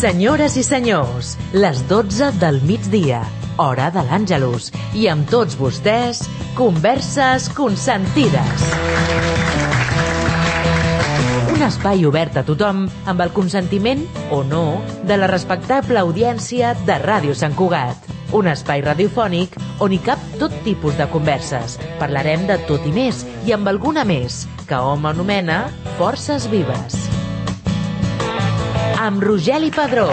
Senyores i senyors, les 12 del migdia, hora de l'Àngelus. I amb tots vostès, converses consentides. Un espai obert a tothom amb el consentiment, o no, de la respectable audiència de Ràdio Sant Cugat. Un espai radiofònic on hi cap tot tipus de converses. Parlarem de tot i més, i amb alguna més, que hom anomena Forces Vives. Amb Rogeli Padró,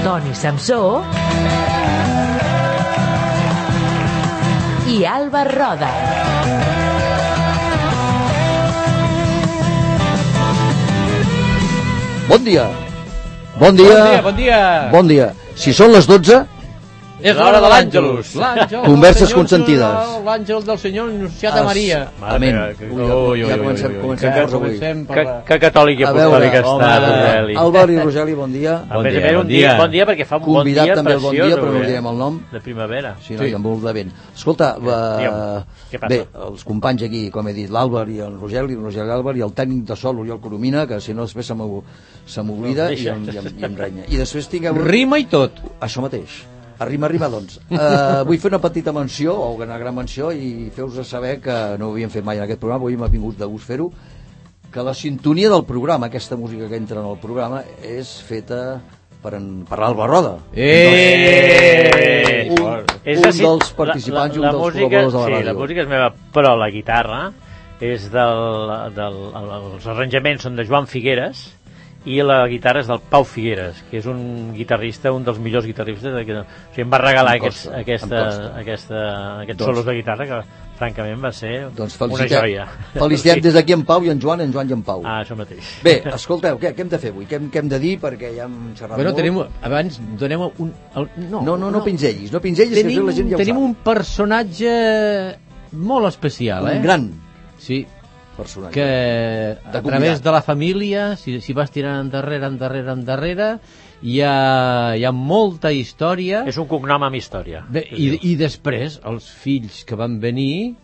Toni Samsó i Alba Roda. Bon dia. Bon dia. Bon dia, bon dia. Bon dia. Si són les 12, És l'hora de l'Àngelus. L'àngel Converses Senyor consentides. L'àngel del Senyor Anunciat a Maria. Amén. Ui, ja comencem, comencem Que, forts avui. Que, catòlic i apostòlic està, de- Rogeli. Àlvar i Rogeli, bon dia. A dia, bon dia, bon dia perquè fa un bon Convidat dia també el bon dia, però no avui, direm el nom. De primavera. Sí, no, sí. amb molt de vent. Escolta, passa? bé, els companys aquí, com he dit, l'Àlvar i el Rogeli, el Rogeli Àlvar i el tècnic de sol, Oriol Coromina, que si no després se m'oblida No, i, em, i, i renya. I després tinguem... Rima i tot. Això mateix. Arrima, arrima, doncs. Uh, vull fer una petita menció, o una gran menció, i fer-vos saber que no ho havíem fet mai en aquest programa, avui m'ha vingut de gust fer-ho, que la sintonia del programa, aquesta música que entra en el programa, és feta per, en, per l'Alba Roda. Eh! Un, És un així, dels participants un la, la, dels música, col·laboradors de la sí, ràdio. la música és meva, però la guitarra és del, del, els arranjaments són de Joan Figueres i la guitarra és del Pau Figueres, que és un guitarrista, un dels millors guitarristes. De, o sigui, em va regalar Em aquests, consta, em aquesta, aquesta, aquests Doncs- solos de guitarra que, francament, va ser Doncs una joia. felicitem Sí. des d'aquí en Pau i en Joan, en Joan i en Pau. Ah, això mateix. Bé, escolteu, què, què hem de fer avui? Què, hem- què hem de dir? Perquè ja hem xerrat Bueno, molt. tenim, abans donem un... El, no, No, no, no, pinzellis, no pinzellis, que Tenim, això la gent ja ho tenim sap. un personatge molt especial, eh? Un gran Sí, personatge. que a convidat. través de la família, si, si vas tirant endarrere, endarrere, endarrere, hi ha, hi ha molta història. És un cognom amb història. Bé, i, I després, els fills que van venir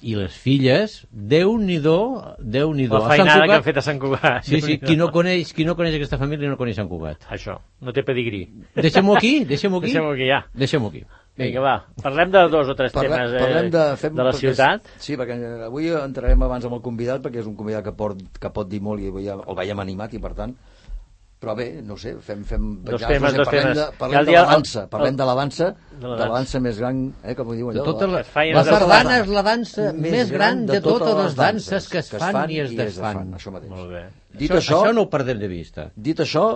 i les filles, Déu-n'hi-do, Déu-n'hi-do. La A Sant feinada que han fet a Sant Cugat. Sí, sí, qui no, coneix, qui no coneix aquesta família no coneix Sant Cugat. Això, no té pedigrí. Deixem-ho aquí, deixem-ho aquí. Deixem-ho aquí ja. Deixem-ho aquí. Vinga, va, parlem de dos o tres Parlem, temes eh, parlem de, fem, de la perquè- ciutat. Sí, perquè avui entrarem abans amb el convidat, perquè és un convidat que, port, que pot dir molt i avui ja el veiem animat i per tant però bé, no sé, fem... fem Dos ja, temes, no sé, dos parlem temes. De, parlem de l'avança, el- parlem de l'avança, de de la l'avança més gran, eh, com ho diu De allò? tota la, es feien la de- sardana és la dansa més gran de totes les danses que es fan i es desfan. Això mateix. Molt bé. Dit això, això, això no ho perdem de vista. dit això,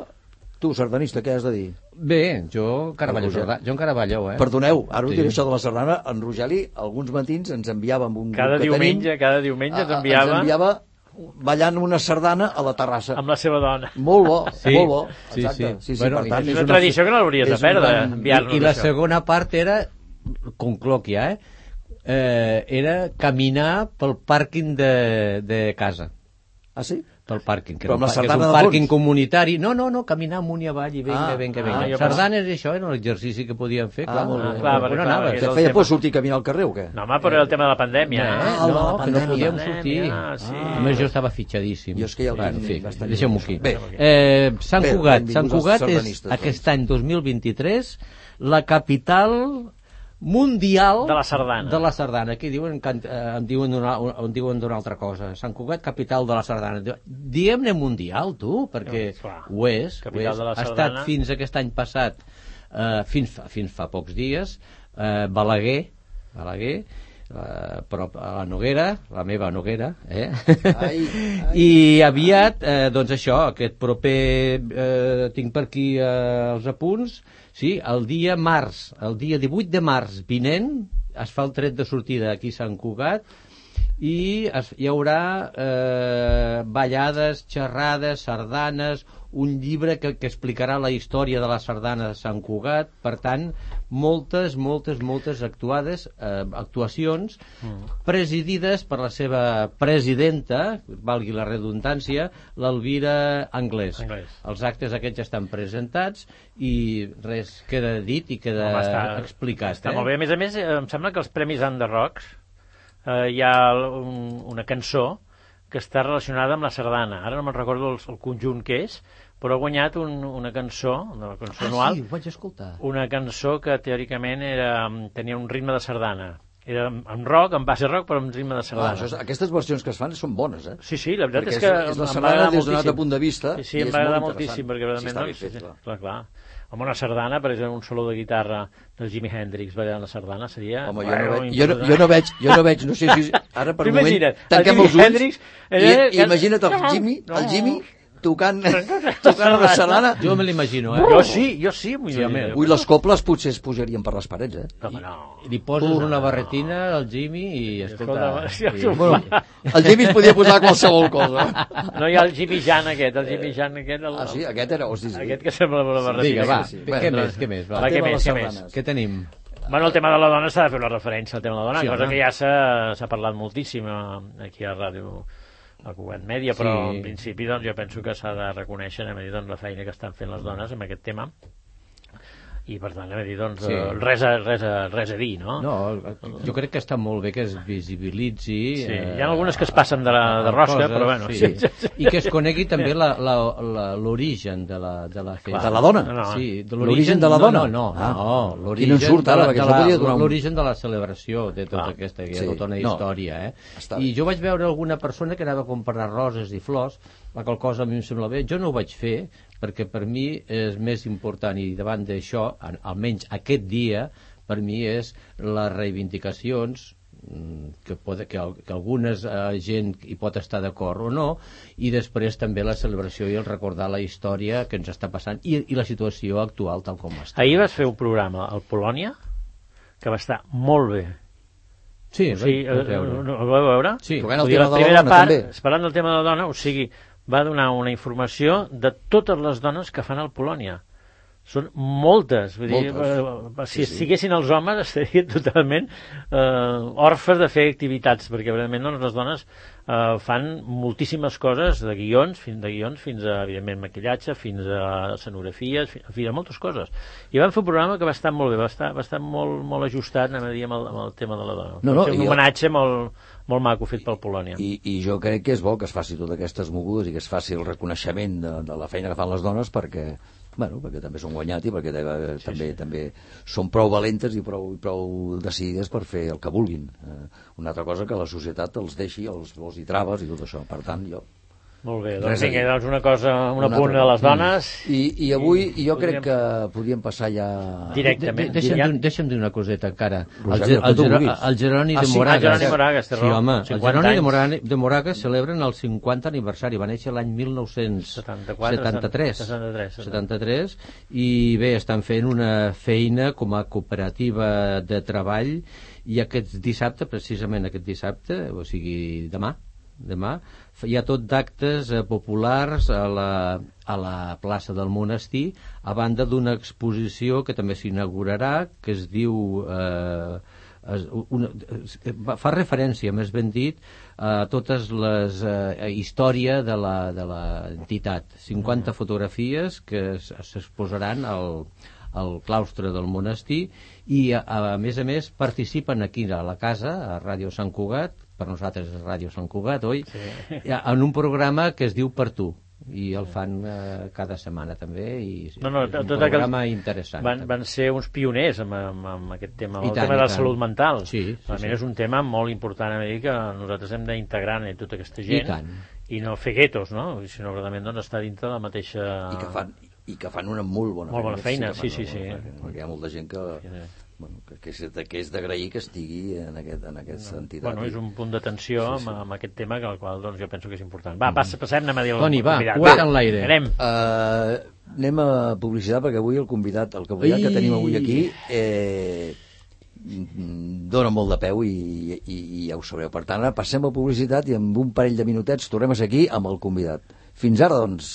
tu, sardanista, què has de dir? Bé, jo Roger. Jordà, jo en Caraballo, eh? Perdoneu, ara us Sí. diré això de la sardana, en Rogeli alguns matins ens enviava amb un Cada grup que diumenge, tenim, cada diumenge a- a- t'enviava ens enviava ballant una sardana a la terrassa. amb la seva dona. Molt bo, Sí, molt bo. sí, Exacte. sí. sí, sí Bueno, per tant, és una tradició que no l'hauries de perdre, gran- enviar-nos I, I la això. segona part era, conclòquia, eh? eh? Era caminar pel pàrquing de, de casa. Ah, sí? Pel pàrquing, que, Però amb la que és un pàrquing comunitari. No, no, no, caminar amunt i avall i vinga, Ah, vinga, ah, vinga. jo Sardanes i això era l'exercici que podíem fer, Ah, clar. molt bé. Clar, on perquè, clar, Que el feia tema- por sortir a caminar al carrer o què? No, home, però era el tema de la pandèmia, Eh, eh? Ah, el de la no, que no pandèmia. podíem Pandèmia, sortir. ah, sí. A més, jo estava fitxadíssim. Jo és que ja ho Bueno, en fi, deixem-ho aquí. Bé. eh, Sant Cugat, Sant Cugat és doncs. aquest any 2023 la capital mundial De la sardana. de la sardana. Aquí diuen, que, eh, em diuen d'una em diuen d'una altra cosa. Sant Cugat, capital de la sardana. Diguem-ne mundial, tu, perquè clar. ho és. ho Capital és. de la Ha estat fins aquest any passat, eh, fins, fa, fins fa pocs dies, eh, Balaguer, Balaguer, eh, però a la Noguera, la meva Noguera, eh? Ai, ai. I aviat, eh, doncs això, aquest proper, eh, tinc per aquí eh, els apunts, sí, el dia març, el dia 18 de març vinent, es fa el tret de sortida aquí a Sant Cugat, i es, hi haurà eh, ballades, xerrades, sardanes, un llibre que, que explicarà la història de la sardana de Sant Cugat, per tant, moltes, moltes, moltes actuades, eh, actuacions presidides per la seva presidenta, valgui la redundància, l'Elvira Anglès. Anglès. Els actes aquests ja estan presentats i res queda dit i queda Home, està- explicat. Està eh? molt bé. A més a més, em sembla que els Premis Under Rocks eh, hi ha un, una cançó que està relacionada amb la sardana. Ara no me'n recordo el, el conjunt que és, però ha guanyat un, una cançó, una cançó anual, Ah, sí, ho vaig escoltar. una cançó que teòricament era, tenia un ritme de sardana. Era amb rock, amb base rock, però amb ritme de Ah, sardana. això és, aquestes versions que es fan són bones, eh? Sí, sí, la veritat Perquè és que és- és la sardana des d'un altre punt de vista Sí, sí, em és va agradar molt moltíssim, perquè Sí, realment... està sí, fet, sí, clar. clar, clar. Amb una sardana, per exemple, un solo de guitarra del Jimi Hendrix ballant la sardana seria... Home, jo no, veig, jo, no, jo no veig, jo no veig, no sé si... Ara per un moment tanquem Jimi els ulls Hendrix, i, eh, i imagina't el Jimmy, el Jimmy tocant, tocant la sardana. Jo me l'imagino, eh? Jo sí, jo sí, m'ho Sí, home. Ui, les coples potser es pujarien per les parets, eh? No, no. Li poses una barretina al Jimmy i, escolta... Escolta, sí, i- sí, Bueno, el Jimmy es podia posar qualsevol cosa. No hi ha el Jimmy Jan aquest, el Jimmy Jan aquest... El, Ah, sí? Aquest era... Hosti, sí. Aquest que sembla la barretina. Vinga, va, sí, sí. què Bueno, més, què més? Va. Va, què més, què més? Què tenim? Bueno, el tema de la dona s'ha de fer una referència al tema de la dona, Sí, cosa home. que ja s'ha s'ha parlat moltíssim eh, aquí a Ràdio a Cugat Mèdia, però Sí. en principi doncs, jo penso que s'ha de reconèixer a dir, doncs, la feina que estan fent les dones amb aquest tema i per tant a dir doncs, Sí. sí. res, a, res, a, res a dir no? No, jo crec que està molt bé que es visibilitzi... Sí, eh, hi ha algunes que es passen de, la, de rosca, però bueno sí. sí. Sí, I que es conegui també la- la- la- l'origen de la, de la fe. De la dona? No, no. Sí, de L'origen de la dona? No, no, Ah. no, l'origen no surt ara, de la- de la- L'origen de la celebració de tota Clar. aquesta, Sí. tota una No. història, eh? Està I jo vaig veure alguna persona que anava a comprar roses i flors, la qual cosa a mi em sembla bé. Jo no ho vaig fer, perquè per mi és més important, i davant d'això, al- almenys aquest dia, per mi és les reivindicacions mm, que, pot, que, que algunes eh, gent hi pot estar d'acord o no i després també la celebració i el recordar la història que ens està passant i, i la situació actual tal com està. ahir vas fer un programa al Polònia que va estar molt bé Sí, o sigui, eh, veure. no, ho vau veure? Sí. Tocant el tema la de la primera dona, part, també. parlant del tema de la dona, o sigui, va donar una informació de totes les dones que fan al Polònia. Són moltes. Vull dir, Moltes. eh, si Sí, sí. estiguessin els homes estarien totalment eh, orfes de fer activitats, perquè realment doncs, les dones eh, fan moltíssimes coses, de guions, fins, de guions fins a, evidentment, maquillatge, fins a escenografies, fi- en fi, a moltes coses. I van fer un programa que va estar molt bé, va estar, va estar molt, molt ajustat, anem a dir, amb el, amb el tema de la dona. No, no, un el- homenatge molt, molt maco fet pel Polònia. I, I jo crec que és bo que es faci totes aquestes mogudes i que es faci el reconeixement de, de la feina que fan les dones perquè bueno, perquè també són guanyat i perquè eh, sí, també sí. també són prou valentes i prou, i prou decidides per fer el que vulguin. Eh, una altra cosa que la societat els deixi, els posi traves i tot això. Per tant, jo... Molt bé, doncs vinga, doncs una cosa, un Una apunt a les dones. I, i avui i jo podríem- crec que podríem passar ja... Directament. De, de, deixa'm, dir- deixa'm dir una coseta encara. Pues El, el, vulguis. el Jeroni Ah, de sí, Moragas. ah, Jeroni Moragas, té sí, raó. home, el 50 Jeroni de. Moragas, de Moragas celebren el 50 aniversari. Va néixer l'any 1973. 73, 73. I bé, estan fent una feina com a cooperativa de treball i aquest dissabte, precisament aquest dissabte, o sigui demà, demà, hi ha tot d'actes eh, populars a la, a la plaça del monestir a banda d'una exposició que també s'inaugurarà que es diu eh, es, una, es, va- fa referència, més ben dit, a totes les eh, història de la, de la entitat. 50 fotografies que s'exposaran al, al claustre del monestir i a, a més a més participen aquí a la casa, a Ràdio Sant Cugat, per nosaltres és Ràdio Sant Cugat, oi? Sí. En un programa que es diu Per tu i el fan eh, cada setmana també i No, no, és un tot programa aquells interessant Van, van ser uns pioners amb, amb, amb aquest tema, I el tant, tema i de la tant. salut mental. Sí, sí, sí. és un tema molt important a dir que nosaltres hem d'integrar en tota aquesta gent tant. i no fer guetos, no? sinó que realment doncs, estar dintre la mateixa... I que fan, i que fan una molt bona Molt bona feina, que fan sí, sí, sí. feina, perquè hi ha molta gent que, sí. Bueno, que, que, és, de- que és d'agrair que estigui en aquest, en aquesta entitat. Bueno, és un punt d'atenció Sí, sí, amb, amb aquest tema que el qual doncs, jo penso que és important. Va, passa, passem, anem a dir Toni, va, cua't en l'aire. Anem. Uh, anem a publicitat perquè avui el convidat, el convidat que Ai. tenim avui aquí eh, dona molt de peu i, i, i ja ho sabreu. Per tant, ara passem a publicitat i en un parell de minutets tornem a ser aquí amb el convidat. Fins ara, doncs,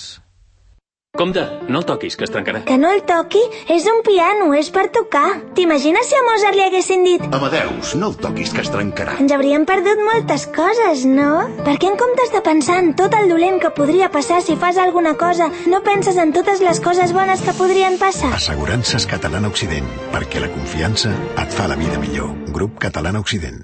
Compte, no el toquis, que es trencarà. Que no el toqui? És un piano, és per tocar. T'imagines si a Mozart li haguessin dit Amadeus, no el toquis, que es trencarà. ens hauríem perdut moltes coses, no? Per què en comptes de pensar en tot el dolent que podria passar si fas alguna cosa, no penses en totes les coses bones que podrien passar? Assegurances Catalana Occident, perquè la confiança et fa la vida millor. Grup Catalana Occident.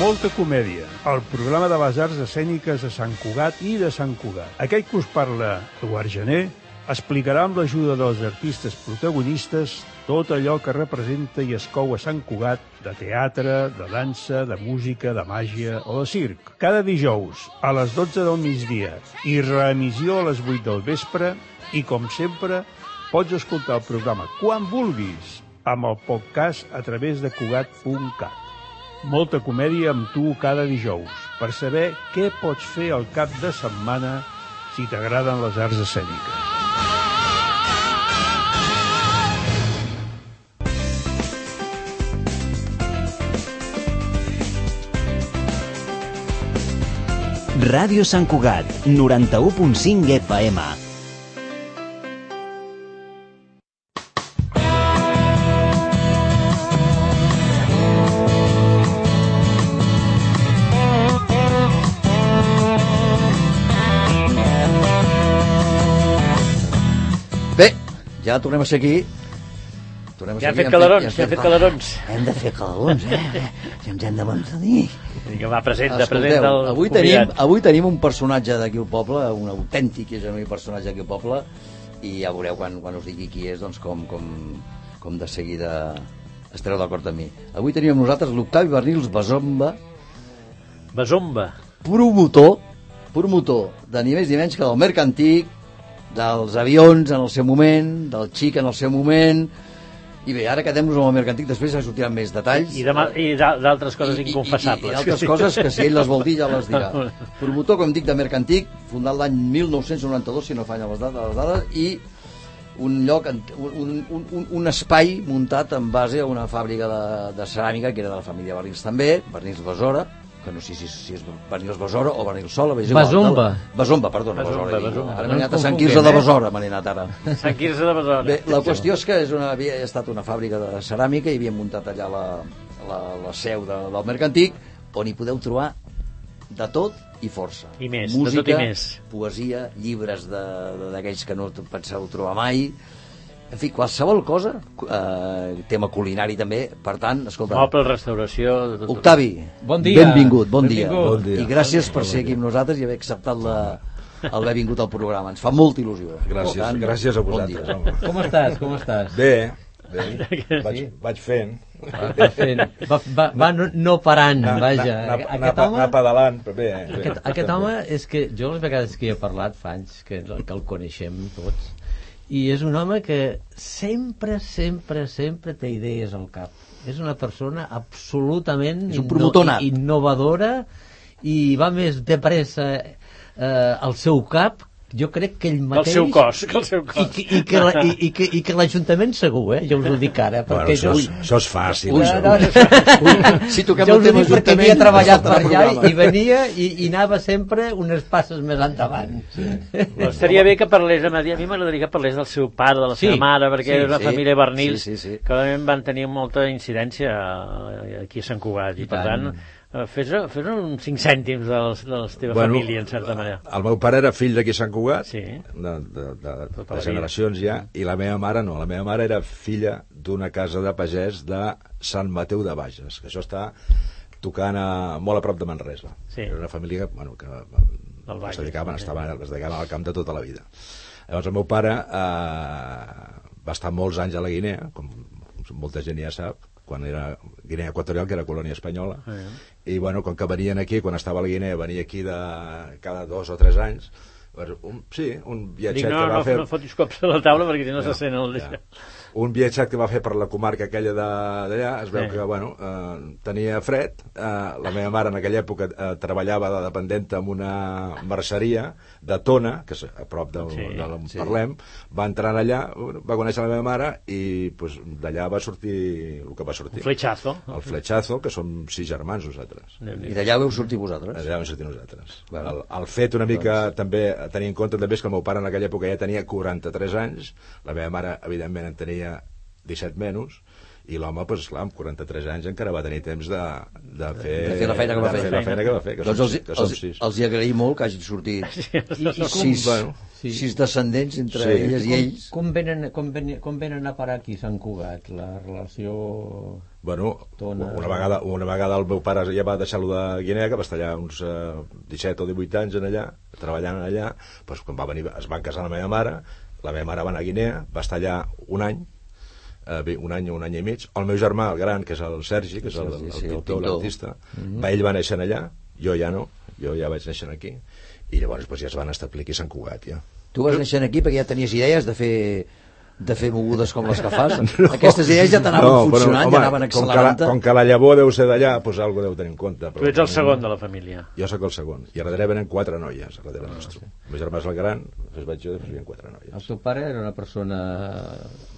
Molta comèdia, el programa de les arts escèniques de Sant Cugat i de Sant Cugat. Aquell que us parla Eduard Gené explicarà amb l'ajuda dels artistes protagonistes tot allò que representa i es cou a Sant Cugat de teatre, de dansa, de música, de màgia o de circ. Cada dijous a les 12 del migdia i reemissió a les 8 del vespre i, com sempre, pots escoltar el programa quan vulguis amb el podcast a través de Cugat.cat. Molta comèdia amb tu cada dijous per saber què pots fer al cap de setmana si t'agraden les arts escèniques. Ràdio Sant Cugat, 91.5 FM. Ja tornem a ser aquí. Tornem a Ja han fet calarons, ja han estem- fet calarons. Hem de fer calarons, eh? Si ens hem de mantenir. Vinga, va, presenta, Escolteu, presenta el avui convidat. tenim, avui tenim un personatge d'aquí al poble, un autèntic i genuí personatge d'aquí al poble, i ja veureu quan, quan us digui qui és, doncs com, com, com de seguida estareu d'acord amb mi. Avui tenim amb nosaltres l'Octavi Bernils Basomba, Basomba. promotor, promotor de ni més ni menys que del mercantic, dels avions en el seu moment, del xic en el seu moment, i bé, ara quedem-nos amb el mercantic, després ja sortiran més detalls. I, i d'a- d'altres coses I- i- inconfessables. I, i d'altres coses que si ell les vol dir ja les dirà. Promotor, com dic, de Mercantic, fundat l'any 1992, si no fallen les dades, les dades i un lloc, un, un, un, un espai muntat en base a una fàbrica de, de ceràmica que era de la família Bernils també, Bernils Besora, que no sé si, si és Bernils Besora o Bernils Sola, és igual. Besomba. Besomba, perdona, Besomba, Besora. Besomba. Ara No m'he anat a Sant Quirze de eh? Besora, m'he anat ara. Sant Quirze de Besora. Bé, la qüestió és que és una, havia estat una fàbrica de ceràmica i havien muntat allà la, la, la seu de, del Mercantic, on hi podeu trobar de tot i força. I més, de Música, tot i més. poesia, llibres de- de- d'aquells que no penseu trobar mai, en fi, qualsevol cosa, eh, tema culinari també, per tant, escolta, Moble, restauració... Tot. Octavi, Bon dia. benvingut, bon dia. Benvingut. Bon dia. I gràcies per ser aquí amb nosaltres i haver acceptat la, el haver vingut al programa. Ens fa molta il·lusió. Gràcies, tant, gràcies a bon vosaltres. dia. home. Com estàs, com estàs? Bé, bé. Vaig, vaig fent. Va fent. Va, va, va no, no parant, Anar- vaja. anar- anar- aquest home... anar pedalant, però bé, bé, Aquest, aquest home és que jo les vegades que hi he parlat fa anys que, que el coneixem tots i és un home que sempre, sempre, sempre té idees al cap. És una persona absolutament És un inno- innovadora i va més de pressa eh, al seu cap jo crec que ell mateix... seu cos, que el seu cos. I, que- i que, la- i, i que, i que l'Ajuntament segur, eh? Jo us ho dic ara. Bueno, Perquè això, jo... és, això és fàcil. Ui, això. no, no, Si toquem jo el us ho tema dic perquè havia treballat per allà i venia i, i anava sempre unes passes més endavant. Sí. Però estaria bé que parlés a mi, a mi m'agradaria que parlés del seu pare, de la seva Sí, mare, perquè sí, és una sí. família Bernils Sí, sí, sí. que van tenir molta incidència eh, aquí a Sant Cugat i, I per tant. tant, eh, fes, fes uns 5 cèntims de, de la teva Bueno, família, en certa manera. El meu pare era fill d'aquí a Sant Cugat, Sí. de, de, de, Tota de la generacions ja, i la meva mare no. La meva mare era filla d'una casa de pagès de Sant Mateu de Bages, que això està tocant a, molt a prop de Manresa. Sí. Era una família bueno, que... Bages, es dedicaven, sí. estaven, es dedicaven al camp de tota la vida. Llavors el meu pare eh, va estar molts anys a la Guinea, com molta gent ja sap, quan era Guinea Equatorial, que era colònia espanyola, Ah, ja. I bueno, com que venien aquí, quan estava a la Guinea, venia aquí de cada dos o tres anys, un, sí, un Dic, viatget no, que va no, fer... no fotis cops a la taula perquè si no, Ja, se sent el... ja. Un viatget que va fer per la comarca aquella de- d'allà, es veu Sí. que, bueno, eh, tenia fred, eh, la meva mare en aquella època eh, treballava de dependenta en una merceria de Tona, que és a prop del, Sí, d'on sí. parlem, va entrar allà, va conèixer la meva mare i pues, d'allà va sortir el que va sortir. Un fletxazo. El fletxazo, que som sis germans nosaltres. I d'allà veu sortir vosaltres? Allà vam sortir nosaltres. Bueno. el, el fet una mica també a tenir en compte també és que el meu pare en aquella època ja tenia 43 anys, la meva mare evidentment en tenia 17 menys, i l'home, doncs, clar, amb 43 anys encara va tenir temps de, de, fer, de fer la feina que va de fer. fer la feina que va fer, que doncs els, que els, sis. els hi agraïm molt que hagin sortit I, i com, sis, bueno, sí. sis descendents entre Sí. elles i ells. com, venen, com, venen, com venen a parar aquí a Sant Cugat? La relació... Bueno, Tona. una vegada, una vegada el meu pare ja va deixar-lo de Guinea, que va estar allà uns eh, 17 o 18 anys en allà, treballant allà, doncs quan va venir, es van casar la meva mare, la meva mare va anar a Guinea, va estar allà un any, eh, bé, un any o un any i mig. El meu germà, el gran, que és el Sergi, que és el, el, sí, el pintor, l'artista, Mhm. va, ell va néixer allà, jo ja no, jo ja vaig néixer aquí, i llavors doncs, ja es van establir aquí a Sant Cugat, ja. Tu vas néixer aquí perquè ja tenies idees de fer de fer mogudes com les que fas. Aquestes idees ja t'anaven funcionant, home, ja anaven com que, la, accelerant-te. com que la llavor deu ser d'allà, doncs alguna deu tenir en compte. Tu ets el segon de la família. Jo sóc el segon. I a darrere venen quatre noies, a darrere nostre. El meu germà és el gran, després vaig jo, després venen quatre noies. El teu pare era una persona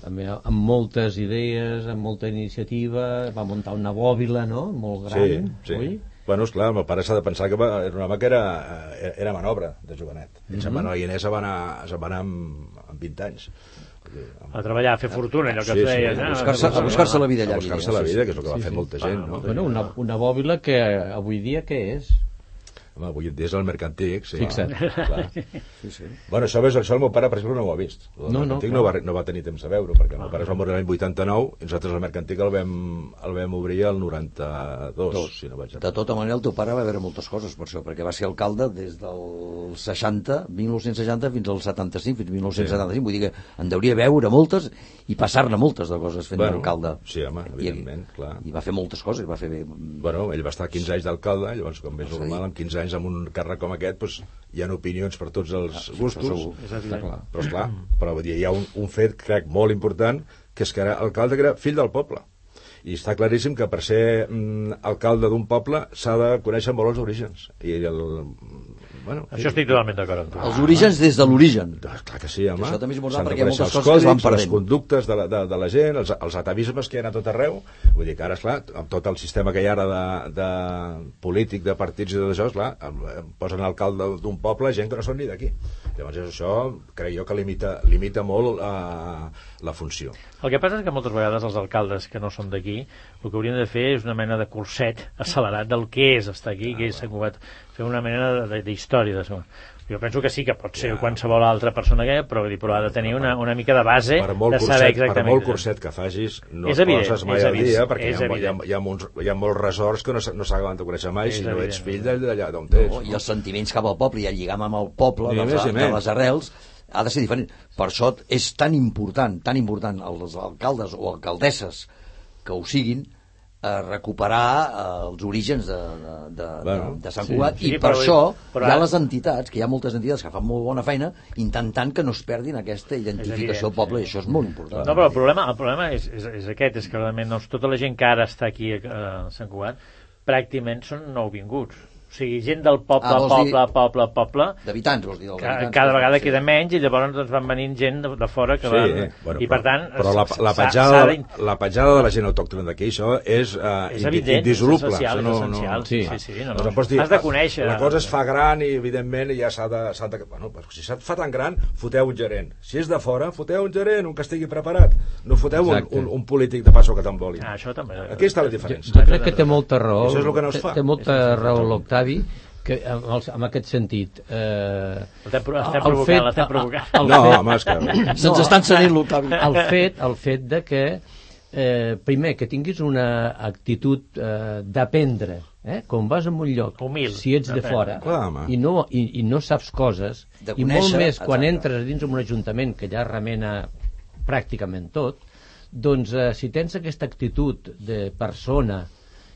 amb, amb moltes idees, amb molta iniciativa, va muntar una bòbila, no?, molt gran, sí, sí. oi? Bueno, esclar, el meu pare s'ha de pensar que va, era un home que era, era manobra de jovenet. Ell se'n va anar a Guinea, se'n va anar, se'n va anar amb, amb 20 anys. A treballar, a fer fortuna, allò que Sí, sí, feies. a eh? buscar-se- a buscar-se la vida allà A buscar-se la sí, vida, sí. que és el que va Sí, fer sí. molta gent, no? Bueno, una, una bòbila que avui dia què és? Home, avui en dia és el mercantic, sí. Fixa't. Clar. Sí, sí. Bueno, això, ves, això el meu pare, per exemple, no ho ha vist. El No, no, clar. no, va, no va tenir temps de veure, perquè el meu pare es va morir l'any 89 i nosaltres el mercantic el vam, el vam obrir el 92, Dos. si no vaig De tota manera, el teu pare va veure moltes coses per això, perquè va ser alcalde des del 60, 1960 fins al 75, fins 1975, vull dir que en deuria veure moltes i passar-ne moltes de coses fent Bueno, d'alcalde. sí, home, evidentment, I, clar. I va fer moltes coses, va fer bé. Bueno, ell va estar 15 anys d'alcalde, llavors, com és És a dir- normal, amb 15 anys amb un càrrec com aquest, doncs, hi ha opinions per tots els Ah, sí, gustos. És. Clar, però, esclar, però vull dir, hi ha un, un fet, crec, molt important, que és que era alcalde que era fill del poble. I està claríssim que per ser mm, alcalde d'un poble s'ha de conèixer molt els orígens. I el... Bueno, Això estic totalment d'acord amb tu. Els orígens des de l'origen. Clar que sí, home. Això també és important S'han de perquè hi ha conèixer moltes els coses que es van còdics, les conductes de la, de, de la gent, els, els atavismes que hi ha a tot arreu. Vull dir que ara, esclar, amb tot el sistema que hi ha ara de, de polític, de partits i tot això, esclar, em- em posen alcalde d'un poble gent que no són ni d'aquí. Llavors això crec jo que limita, limita molt uh, la funció. El que passa és que moltes vegades els alcaldes que no són d'aquí el que haurien de fer és una mena de curset accelerat del que és estar aquí, que és Sant Cugat, fer una mena de- d'història. De, de, jo penso que sí que pot ser qualsevol altra persona que però, dir, però ha de tenir una, una mica de base per molt, de saber curset, per exactament. molt curset que facis, no És et evident, poses mai al dia, perquè hi ha, hi, ha, hi, ha molts, hi ha molts resorts que no, s'ha- no s'acaben de conèixer mai És si no ets evident. fill d'all- d'allà d'on ets. No, I els sentiments cap al poble i el lligam amb el poble, I de, més les, i de més. les arrels, ha de ser diferent. Per això és tan important, tan important els alcaldes o alcaldesses que ho siguin, a recuperar eh, els orígens de, de, de, Bueno, de, de Sant sí. Cugat Sí, i per però- això però hi ha les entitats, que hi ha moltes entitats que fan molt bona feina intentant que no es perdin aquesta identificació del poble i això és molt important. No, però el problema, el problema és, és, és aquest, és que realment doncs, tota la gent que ara està aquí a, a Sant Cugat pràcticament són nouvinguts. O sigui, gent del poble, Ah, vols dir- poble, poble, poble, D'habitants, vols dir? que d'habitants, cada vegada sí. queda menys i llavors doncs, van venint gent de, de fora que Sí, van... bueno, I per tant... però la, la, petjada, la petjada de la gent autòctona d'aquí, això és, uh, És evident, indissoluble. és essencial, Això és essencial, sí, sí, sí, no, no. dir, Has de conèixer. La cosa es fa gran i, evidentment, ja s'ha de, s'ha de... Bueno, però si se't fa tan gran, foteu un gerent. Si és de fora, foteu un gerent, un que estigui preparat. No foteu un, Exacte. un, un polític de passo que t'emboli. Ah, això també. Aquí està la Jo, diferència. jo crec que té molta raó. Això és el que no es té- fa. Té molta raó l'Octavi, que en, el, en aquest sentit... Eh, estem el provocant, fet- l'estem provocant. el No, fet- home, és que... Se'ns estan cedint l'Octavi. el fet, el fet de que eh, primer, que tinguis una actitud eh, d'aprendre, eh? quan vas a un lloc, Humil, si ets de fora Clar, home. i, no, i, i no saps coses, De i molt conèixer, més quan exacte. entres dins d'un ajuntament que ja remena pràcticament tot, doncs eh, si tens aquesta actitud de persona,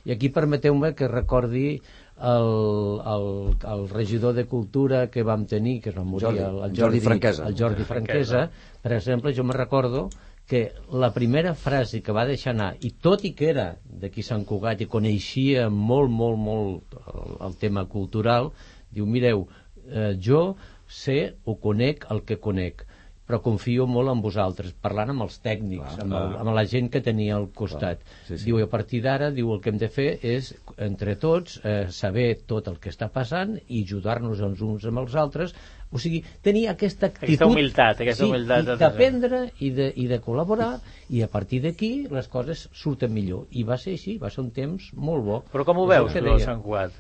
i aquí permeteu-me que recordi el, el, el regidor de cultura que vam tenir, que es va morir, Jordi, el, el Jordi Franquesa. El Jordi Franquesa, per exemple, jo me recordo que la primera frase que va deixar anar, i tot i que era d'aquí Sant Cugat i coneixia molt, molt, molt el, el tema cultural, diu, mireu, eh, jo sé o conec el que conec, però confio molt en vosaltres, parlant amb els tècnics, Clar, amb, el, clar. amb la gent que tenia al costat. Sí, sí. Diu, a partir d'ara, diu, el que hem de fer és, entre tots, eh, saber tot el que està passant i ajudar-nos els uns amb els altres. O sigui, tenir aquesta actitud... Aquesta humilitat, aquesta sí, humilitat de- d'aprendre i, de, i de col·laborar, i a partir d'aquí les coses surten millor. I va ser així, va ser un temps molt bo. Però com ho veus, que tu. Sant Cugat?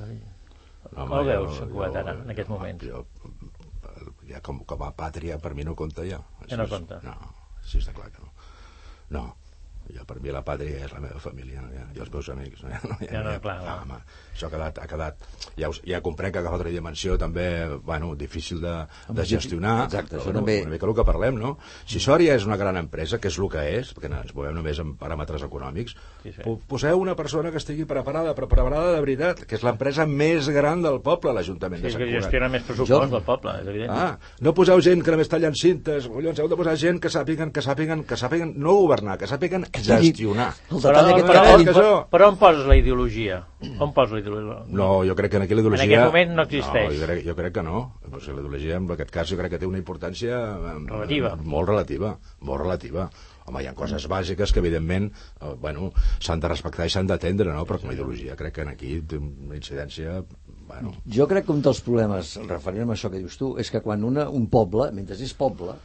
Com el veus, Sant Cugat, ara, en aquests moments? Jo, ja com, com a pàtria per mi no compta ja. Ja no Això és- compta. No, sí, està clar que no. No, ja per mi la pàtria és la meva família ja, i els meus amics. No, no, Ja no, clar, no, no. home, això ha quedat, ha quedat ja, us, ja comprenc que agafa altra dimensió també, bueno, difícil de, de gestionar. Exacte, això però, també- Una mica el que parlem, no? Si Sòria és una gran empresa, que és el que és, perquè no, ens movem només en paràmetres econòmics, Sí, sí. po- poseu una persona que estigui preparada, però preparada de veritat, que és l'empresa més gran del poble, l'Ajuntament Sí, de Sant que Cugat. gestiona més pressupost del poble, és evident. Ah, no poseu gent que només tallen cintes, collons, heu de posar gent que sàpiguen, que sàpiguen, que sàpiguen no governar, que sàpiguen gestionar. El Però, però, que això- però on poses la ideologia? On poses la ideologia? No, jo crec que en aquí la ideologia... En aquest moment no existeix. No, jo crec, jo crec que no. O sigui, la ideologia, en aquest cas, jo crec que té una importància... eh, Relativa. Molt relativa, molt relativa. Home, hi ha coses bàsiques que, evidentment, eh, bueno, s'han de respectar i s'han d'atendre, no? Però com a ideologia crec que en aquí té una incidència... Bueno, Jo crec que un dels problemes, referent a això que dius tu, és que quan una, un poble, mentre és poble,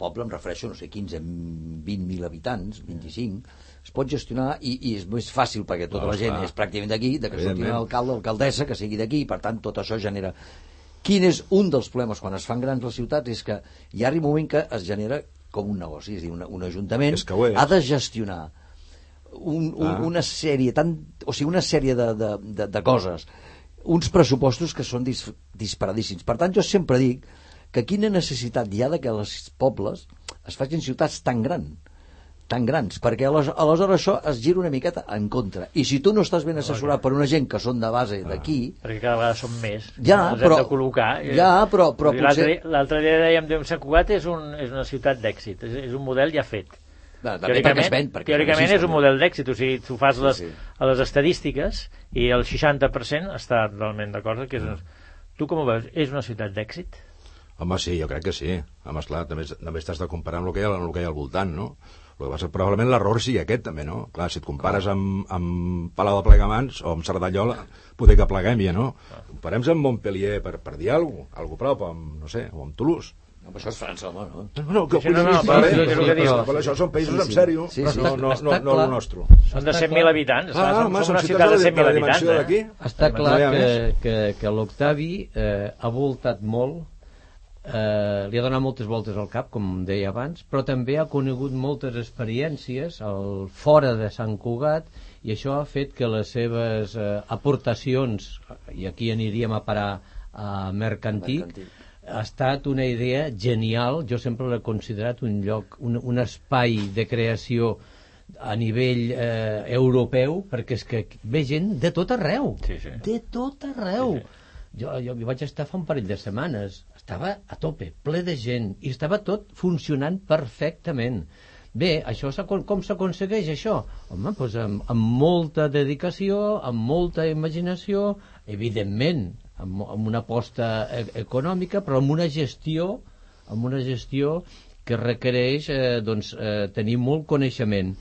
poble em refereixo, no sé, 15, 20.000 habitants, 25, es pot gestionar i, i és més fàcil perquè tota No, la gent és pràcticament d'aquí, de que surti un alcalde o alcaldessa que sigui d'aquí, i per tant tot això genera... Quin és un dels problemes quan es fan grans les ciutats? És que hi arriba un moment que es genera com un negoci, és a dir, un, un ajuntament És que ha de gestionar un, un, Ah. una sèrie tan, o sigui, una sèrie de, de, de, de coses uns pressupostos que són dis, disparadíssims. Per tant jo sempre dic que quina necessitat hi ha de que els pobles es facin ciutats tan gran tan grans, perquè aleshores, això es gira una miqueta en contra i si tu no estàs ben assessorat per una gent que són de base d'aquí Perquè cada vegada són més. Ja, Els però- hem de col·locar. ja, però- però potser- L'altre dia dèiem que Sant Cugat és, un, és una ciutat d'èxit, és, és un model ja fet. També perquè es ven, perquè teòricament és un també. model d'èxit, o sigui, tu fas Sí, les, sí. a les estadístiques i el 60% està totalment d'acord que és... Mm. una- Tu com ho veus? És una ciutat d'èxit? Home, sí, jo crec que sí. Home, esclar, també, també t'has de comparar amb el que hi ha, el que hi ha al voltant, no? El que passa, probablement l'error sigui aquest, també, no? Clar, si et compares amb, amb Palau de Plegamans o amb Cerdanyola, poder que pleguem ja, no? Comparem-nos amb Montpellier per, per dir alguna cosa, algo prop, amb, no sé, o amb Toulouse. no, però això és França, home, no? No, no, que, Sí, no, no, sí, però dius. però, però això són països Sí, en sí. sèrio, Sí, no, sí. no, no, no, no el nostre. Són de Està 100.000 clar. habitants. Ah, som, home, som una ciutat de de- de 100.000 la habitants. Eh? Està No clar que, que, que l'Octavi eh, ha voltat molt, eh, li ha donat moltes voltes al cap, com deia abans, però també ha conegut moltes experiències al, fora de Sant Cugat i això ha fet que les seves eh, aportacions, i aquí aniríem a parar a Mercantil, Mercantil. ha estat una idea genial, jo sempre l'he considerat un lloc, un, un espai de creació a nivell eh, europeu, perquè és que ve gent de tot arreu, Sí, sí. de tot arreu. Jo, jo hi vaig estar fa un parell de setmanes, estava a tope, ple de gent, i estava tot funcionant perfectament. Bé, això com s'aconsegueix això? Home, doncs amb, amb molta dedicació, amb molta imaginació, evidentment, amb, amb una aposta e econòmica, però amb una gestió, amb una gestió que requereix eh, doncs, eh, tenir molt coneixement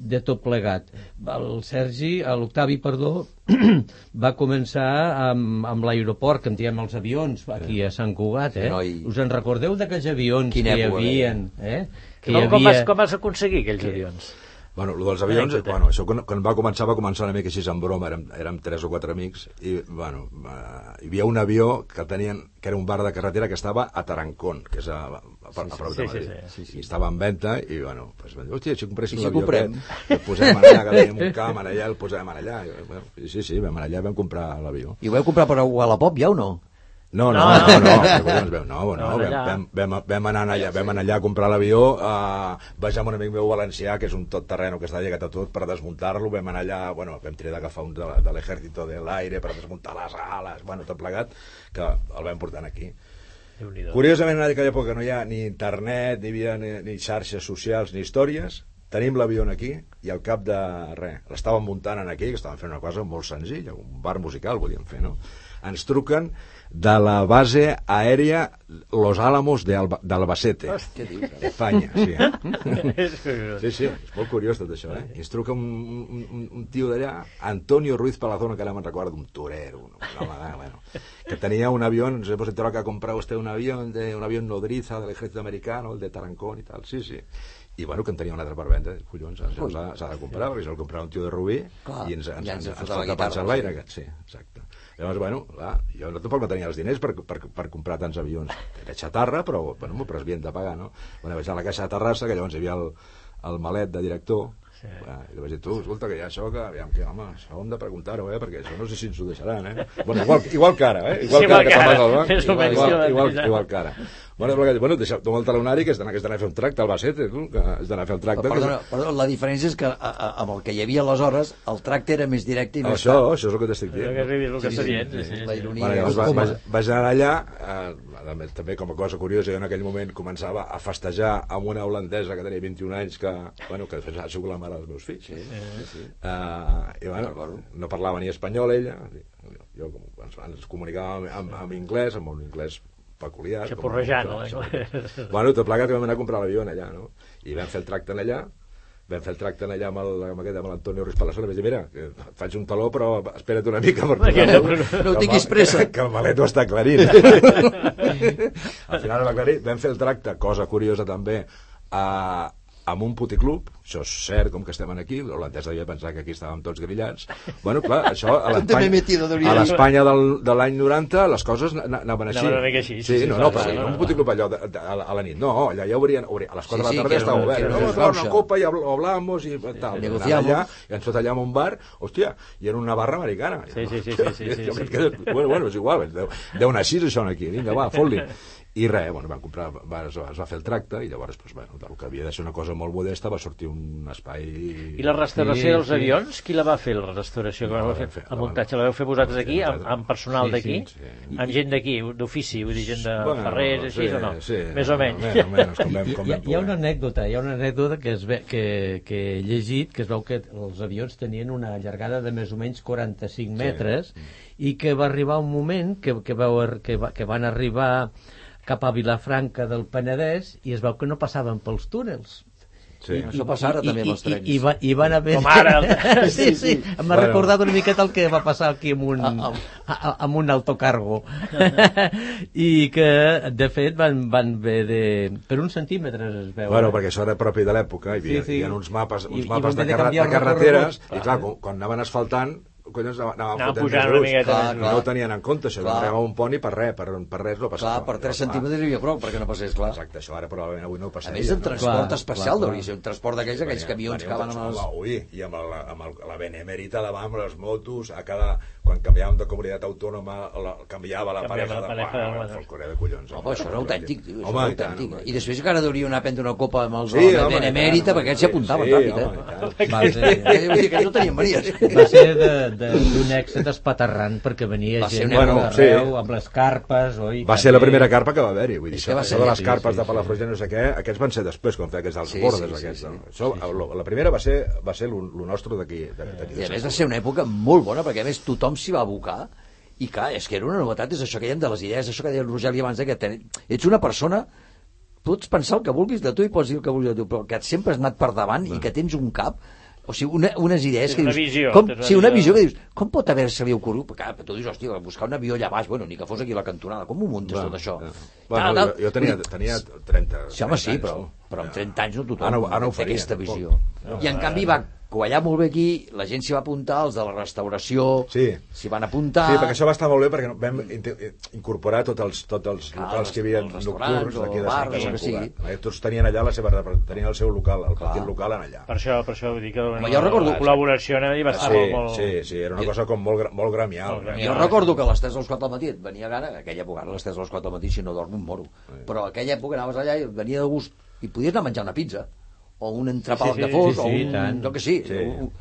de tot plegat. El Sergi, l'Octavi, perdó, va començar amb, amb l'aeroport, que en diem els avions, aquí a Sant Cugat, eh? Sí, Us en recordeu d'aquells avions Quina que hi havia? Eh? Que Com, hi com, vas, havia... com vas aconseguir aquells avions? Bueno, el dels avions, Anècdota. bueno, això quan, quan va començar, va començar una mica així en broma, érem, érem tres o quatre amics, i, bueno, eh, hi havia un avió que tenien, que era un bar de carretera que estava a Tarancón, que és a, a a, a prop sí, de sí, Madrid. sí, I estava en venda i, bueno, pues, vam dir, hòstia, si compréssim si l'avió aquest, el posem allà, que tenim un camp allà, el posem allà. I, bueno, i sí, sí, vam allà i vam comprar l'avió. I ho heu comprat per a Wallapop ja o no? No, no, No, no, no, no. no, no, vam, vam, vam, anar allà, vam anar allà a comprar l'avió, uh, vaig amb un amic meu valencià, que és un tot terreno que està llegat a tot, per desmuntar-lo, vam anar allà, bueno, vam triar d'agafar un de, de l'exèrcito de l'aire per desmuntar les ales, bueno, tot plegat, que el vam portant aquí. Curiosament, en aquella època no hi ha ni internet, ni havia ni, ni xarxes socials, ni històries, tenim l'avió aquí i al cap de res, l'estàvem muntant en aquí, que estàvem fent una cosa molt senzilla, un bar musical volíem fer, no? Ens truquen de la base aèria Los Álamos de Alba- d'Albacete, dius? d'Espanya, sí. Curiós. Sí, sí, és molt curiós tot això, eh? I ens truca un, un, un, un tio d'allà, Antonio Ruiz Palazón, que ara me'n recordo, un torero, un, home, de- bueno, que tenía un avión, nos hemos enterado que ha comprado usted un avión, de, un avión nodriza del ejército americano, el de Tarancón i tal, sí, sí. I bueno, que en tenia un altre per venda, collons, s'ha de comprar, perquè això el comprava un tio de Rubí Clar, i ens, ens, ja ens ens, ens, fotava ens, guitarra, ens l'aire, sí. aquest, sí, exacte. Llavors, bueno, clar, jo no, tampoc no tenia els diners per, per, per comprar tants avions. Era xatarra, però, bueno, però es havien de pagar, no? Bueno, vaig a la caixa de Terrassa, que llavors hi havia el, el malet de director, Sí. Bueno, I li vaig dir, tu, escolta, que hi ha això, que, aviam, que, home, això hem de preguntar-ho, eh, perquè això no sé si ens ho deixaran, eh? Bueno, igual, igual que ara, eh? Igual Sí, que ara igual que te'n vas al banc, igual, igual, igual, igual que ara. Bueno, però, bueno, deixa, toma el talonari, que has d'anar a fer un tracte al Bacete, tu, que has d'anar a fer el tracte. Perdona, que... perdona, la diferència és que a, a, amb el que hi havia aleshores el tracte era més directe i més Això, això és el que t'estic dient. El que arribi, el que està dient, sí, sí, La sí. ironia. Bueno, llavors va, Home, vaig, vaig anar allà, eh, més, també com a cosa curiosa, jo en aquell moment començava a festejar amb una holandesa que tenia 21 anys, que, bueno, que ha sigut la mare dels meus fills. Sí, sí, sí. Uh, I bueno, no parlava ni espanyol ella, jo com- ens, ens comunicàvem amb, amb, amb anglès, amb un anglès peculiar. com- no? Bueno, tot plegat que vam anar a comprar l'avió allà, no? I vam fer el tracte en allà, vam fer el tracte en allà amb el- amb aquest, amb l'Antonio Ruiz Palassona, i vaig dir, mira, et faig un taló, però espera't una mica per Perquè posar-lo, no- no tinguis pressa. Que el malet ho està aclarint. Al final ho va aclarir, vam fer el tracte, cosa curiosa també, a, amb un puticlub, això és cert, com que estem aquí, l'holandès devia pensar que aquí estàvem tots grillats. Bueno, clar, això a l'Espanya de a origen. l'Espanya del, de l'any 90 les coses na- anaven així. Anaven així, sí, sí, sí, no, no, però clar, no no, un no. puticlub allò de, de, a, la, a la nit, no, allà ja obrien, obrien a les 4 Sí, de sí, la tarda estava obert. No, rauxa. una copa i habl- hablamos i tal. Negociamos. Allà, i ens fot allà en un bar, hòstia, i era una barra americana. Sí, sí, sí, sí, sí, sí, sí. que- Bueno, bueno, és igual, deu, deu anar així això aquí, vinga, va, fot-li. I res, bueno, van comprar, va, es, va, es va fer el tracte i llavors, pues, bueno, del que havia de ser una cosa molt modesta va sortir un espai... I la restauració Sí, dels sí. avions, qui la va fer, la restauració? Que No, va la fer? fer, El muntatge la vau fer vosaltres aquí, amb, amb personal Sí, d'aquí? sí, sí. Amb gent d'aquí, d'ofici, vull dir, gent de Bueno, ferrers, així sí, o no? sí, Més o menys. Més o menys, com vam, com Hi, ha, vam hi ha poder. una anècdota, hi ha una anècdota que, es ve, que, que he llegit, que es veu que els avions tenien una llargada de més o menys 45 metres i que va arribar un moment que, que, veu, que, va, que van arribar cap a Vilafranca del Penedès i es veu que no passaven pels túnels. Sí. Això passa ara també amb els trens. I, i, va, i van haver... Com ara. sí, sí, m'ha Bueno. recordat una miqueta el que va passar aquí amb un, Ah, a, a, amb un autocargo. I que, de fet, van, van haver de... Per uns centímetres es veu. Bueno, eh? perquè això era propi de l'època, hi, havia, Sí, sí. hi havia uns mapes, I- uns i mapes van de, de de carreteres, recorregut. i clar, quan, quan anaven asfaltant, collons, anaven Anava fotent pujant més una miqueta Clar, clar. no ho tenien en compte, això, Clar. un poni per res, per, per res no Clar, passava. per 3 Clar. centímetres hi havia prou perquè no passés, clar. Exacte, això ara probablement avui no ho A passaria. més, en no? transport Clar, especial clar, de ser un transport d'aquells, aquells camions que un van amb els... Ui, i amb, el, amb el, la benemèrita davant, amb les motos, a cada, quan canviàvem de comunitat autònoma, la, canviava la Canviava pareja la de... de Uah, motos. folclore de collons. Home, això era autèntic, tio, Home, autèntic. I després encara hauria anar a prendre una copa amb els Sí, de Benemèrita, perquè ells home, s'hi apuntaven sí, ràpid, home, eh? i tant. Va ser, Eh, que no tenien manies. va ser de- de- d'un èxit espaterrant perquè venia Va gent bueno, d'arreu sí. amb les carpes oi, Va ser la primera carpa que va haver-hi, vull dir, que va això ser- de les sí, carpes sí, de sí. Palafrugell no sé què, aquests van ser després, quan feia aquests dels Sí, bordes, sí, sí, aquests. sí. no? Això, la, la primera va ser, va ser lo, nostre d'aquí. I a més va ser una època molt bona, perquè a més tothom s'hi va abocar, i clar, és que era una novetat, és això que dèiem de les idees, això que deia el Rogeli abans, que ten... ets una persona pots pensar el que vulguis de tu i pots dir el que vulguis de tu, però que sempre has anat per davant i que tens un cap o sigui, una, unes idees Tens que una dius... visió, com, sí, una visió. visió que dius, com pot haver-se-li ocorregut? Perquè tu dius, hòstia, buscar un avió allà baix, bueno, ni que fos aquí a la cantonada, com ho muntes Bueno, tot això? eh. Bueno, Tal, tal. jo, jo tenia, tenia 30... Sí, home, 30 sí, anys, però... no? Però amb 30 anys no tothom Ara ara ho té faria, aquesta visió. No, I en ara- canvi va quallar molt bé aquí, la gent s'hi va apuntar, els de la restauració Sí. s'hi van apuntar... Sí, perquè això va estar molt bé perquè vam incorporar tots els, tots els Clar, locals que hi havia nocturns d'aquí de bars, Sant. Cugat. Tots tenien allà la seva, tenien el seu local, el petit local en allà. Per això, per això vull dir que Home, jo recordo- la col·laboració anava dir va estar Sí, molt, molt... sí, sí, era una cosa com molt, molt gremial. Molt gremial. Jo recordo que a les 3 o les 4 del matí et venia gana, aquella època, a les 3 o les 4 del matí, si no dormo em moro. Però aquella època anaves allà i et venia de gust i podies anar a menjar una pizza o un entrepà Sí, sí, de sí, fos, sí, o sí, un... tant. Jo que sí. Sí. un-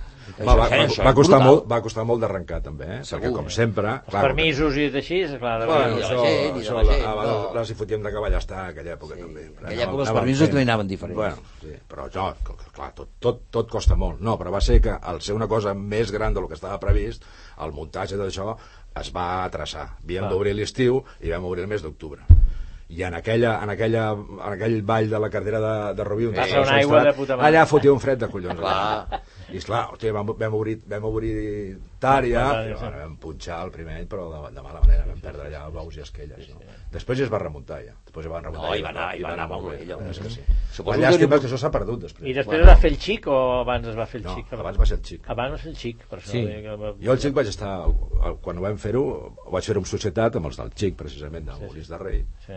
Va, va, va, va, costar molt, va costar molt d'arrencar també, eh? perquè com sempre... Els permisos i així, és clar, de Bueno, de la això, gent, això la la, gent, a vegades no. les hi fotíem de cavall estar a aquella època també. Però aquella època els permisos fent. també anaven diferents. Bueno, sí, però jo, clar, tot, tot, tot costa molt. No, però va ser que al ser una cosa més gran del que estava previst, el muntatge d'això es va traçar. Havíem Clar. d'obrir l'estiu i vam obrir el mes d'octubre. I en, aquella, en, aquella, en aquell ball de la cartera de, de Rubí, on Passa estava una el aigua Estrat, de puta mare. allà fotia un fred de collons. Allà. I esclar, hòstia, vam, vam, obrir, vam obrir Tària, i sí. bueno, vam punxar el primer any, però de, de mala manera, vam perdre allà bous i esquelles. No? Després ja es va remuntar, ja. Després ja van remuntar. No, i va anar- hi va anar molt bé, allò. és que sí. Suposo que llàstima és que això s'ha perdut després. I després Bueno. va fer el xic o abans es va fer el No, xic? abans va ser el xic. Abans va ser el xic, per això. Sí. que... Jo el xic vaig estar, quan ho vam fer-ho, ho vaig fer-ho en societat amb els del xic, precisament, de Molins de Rei, Sí.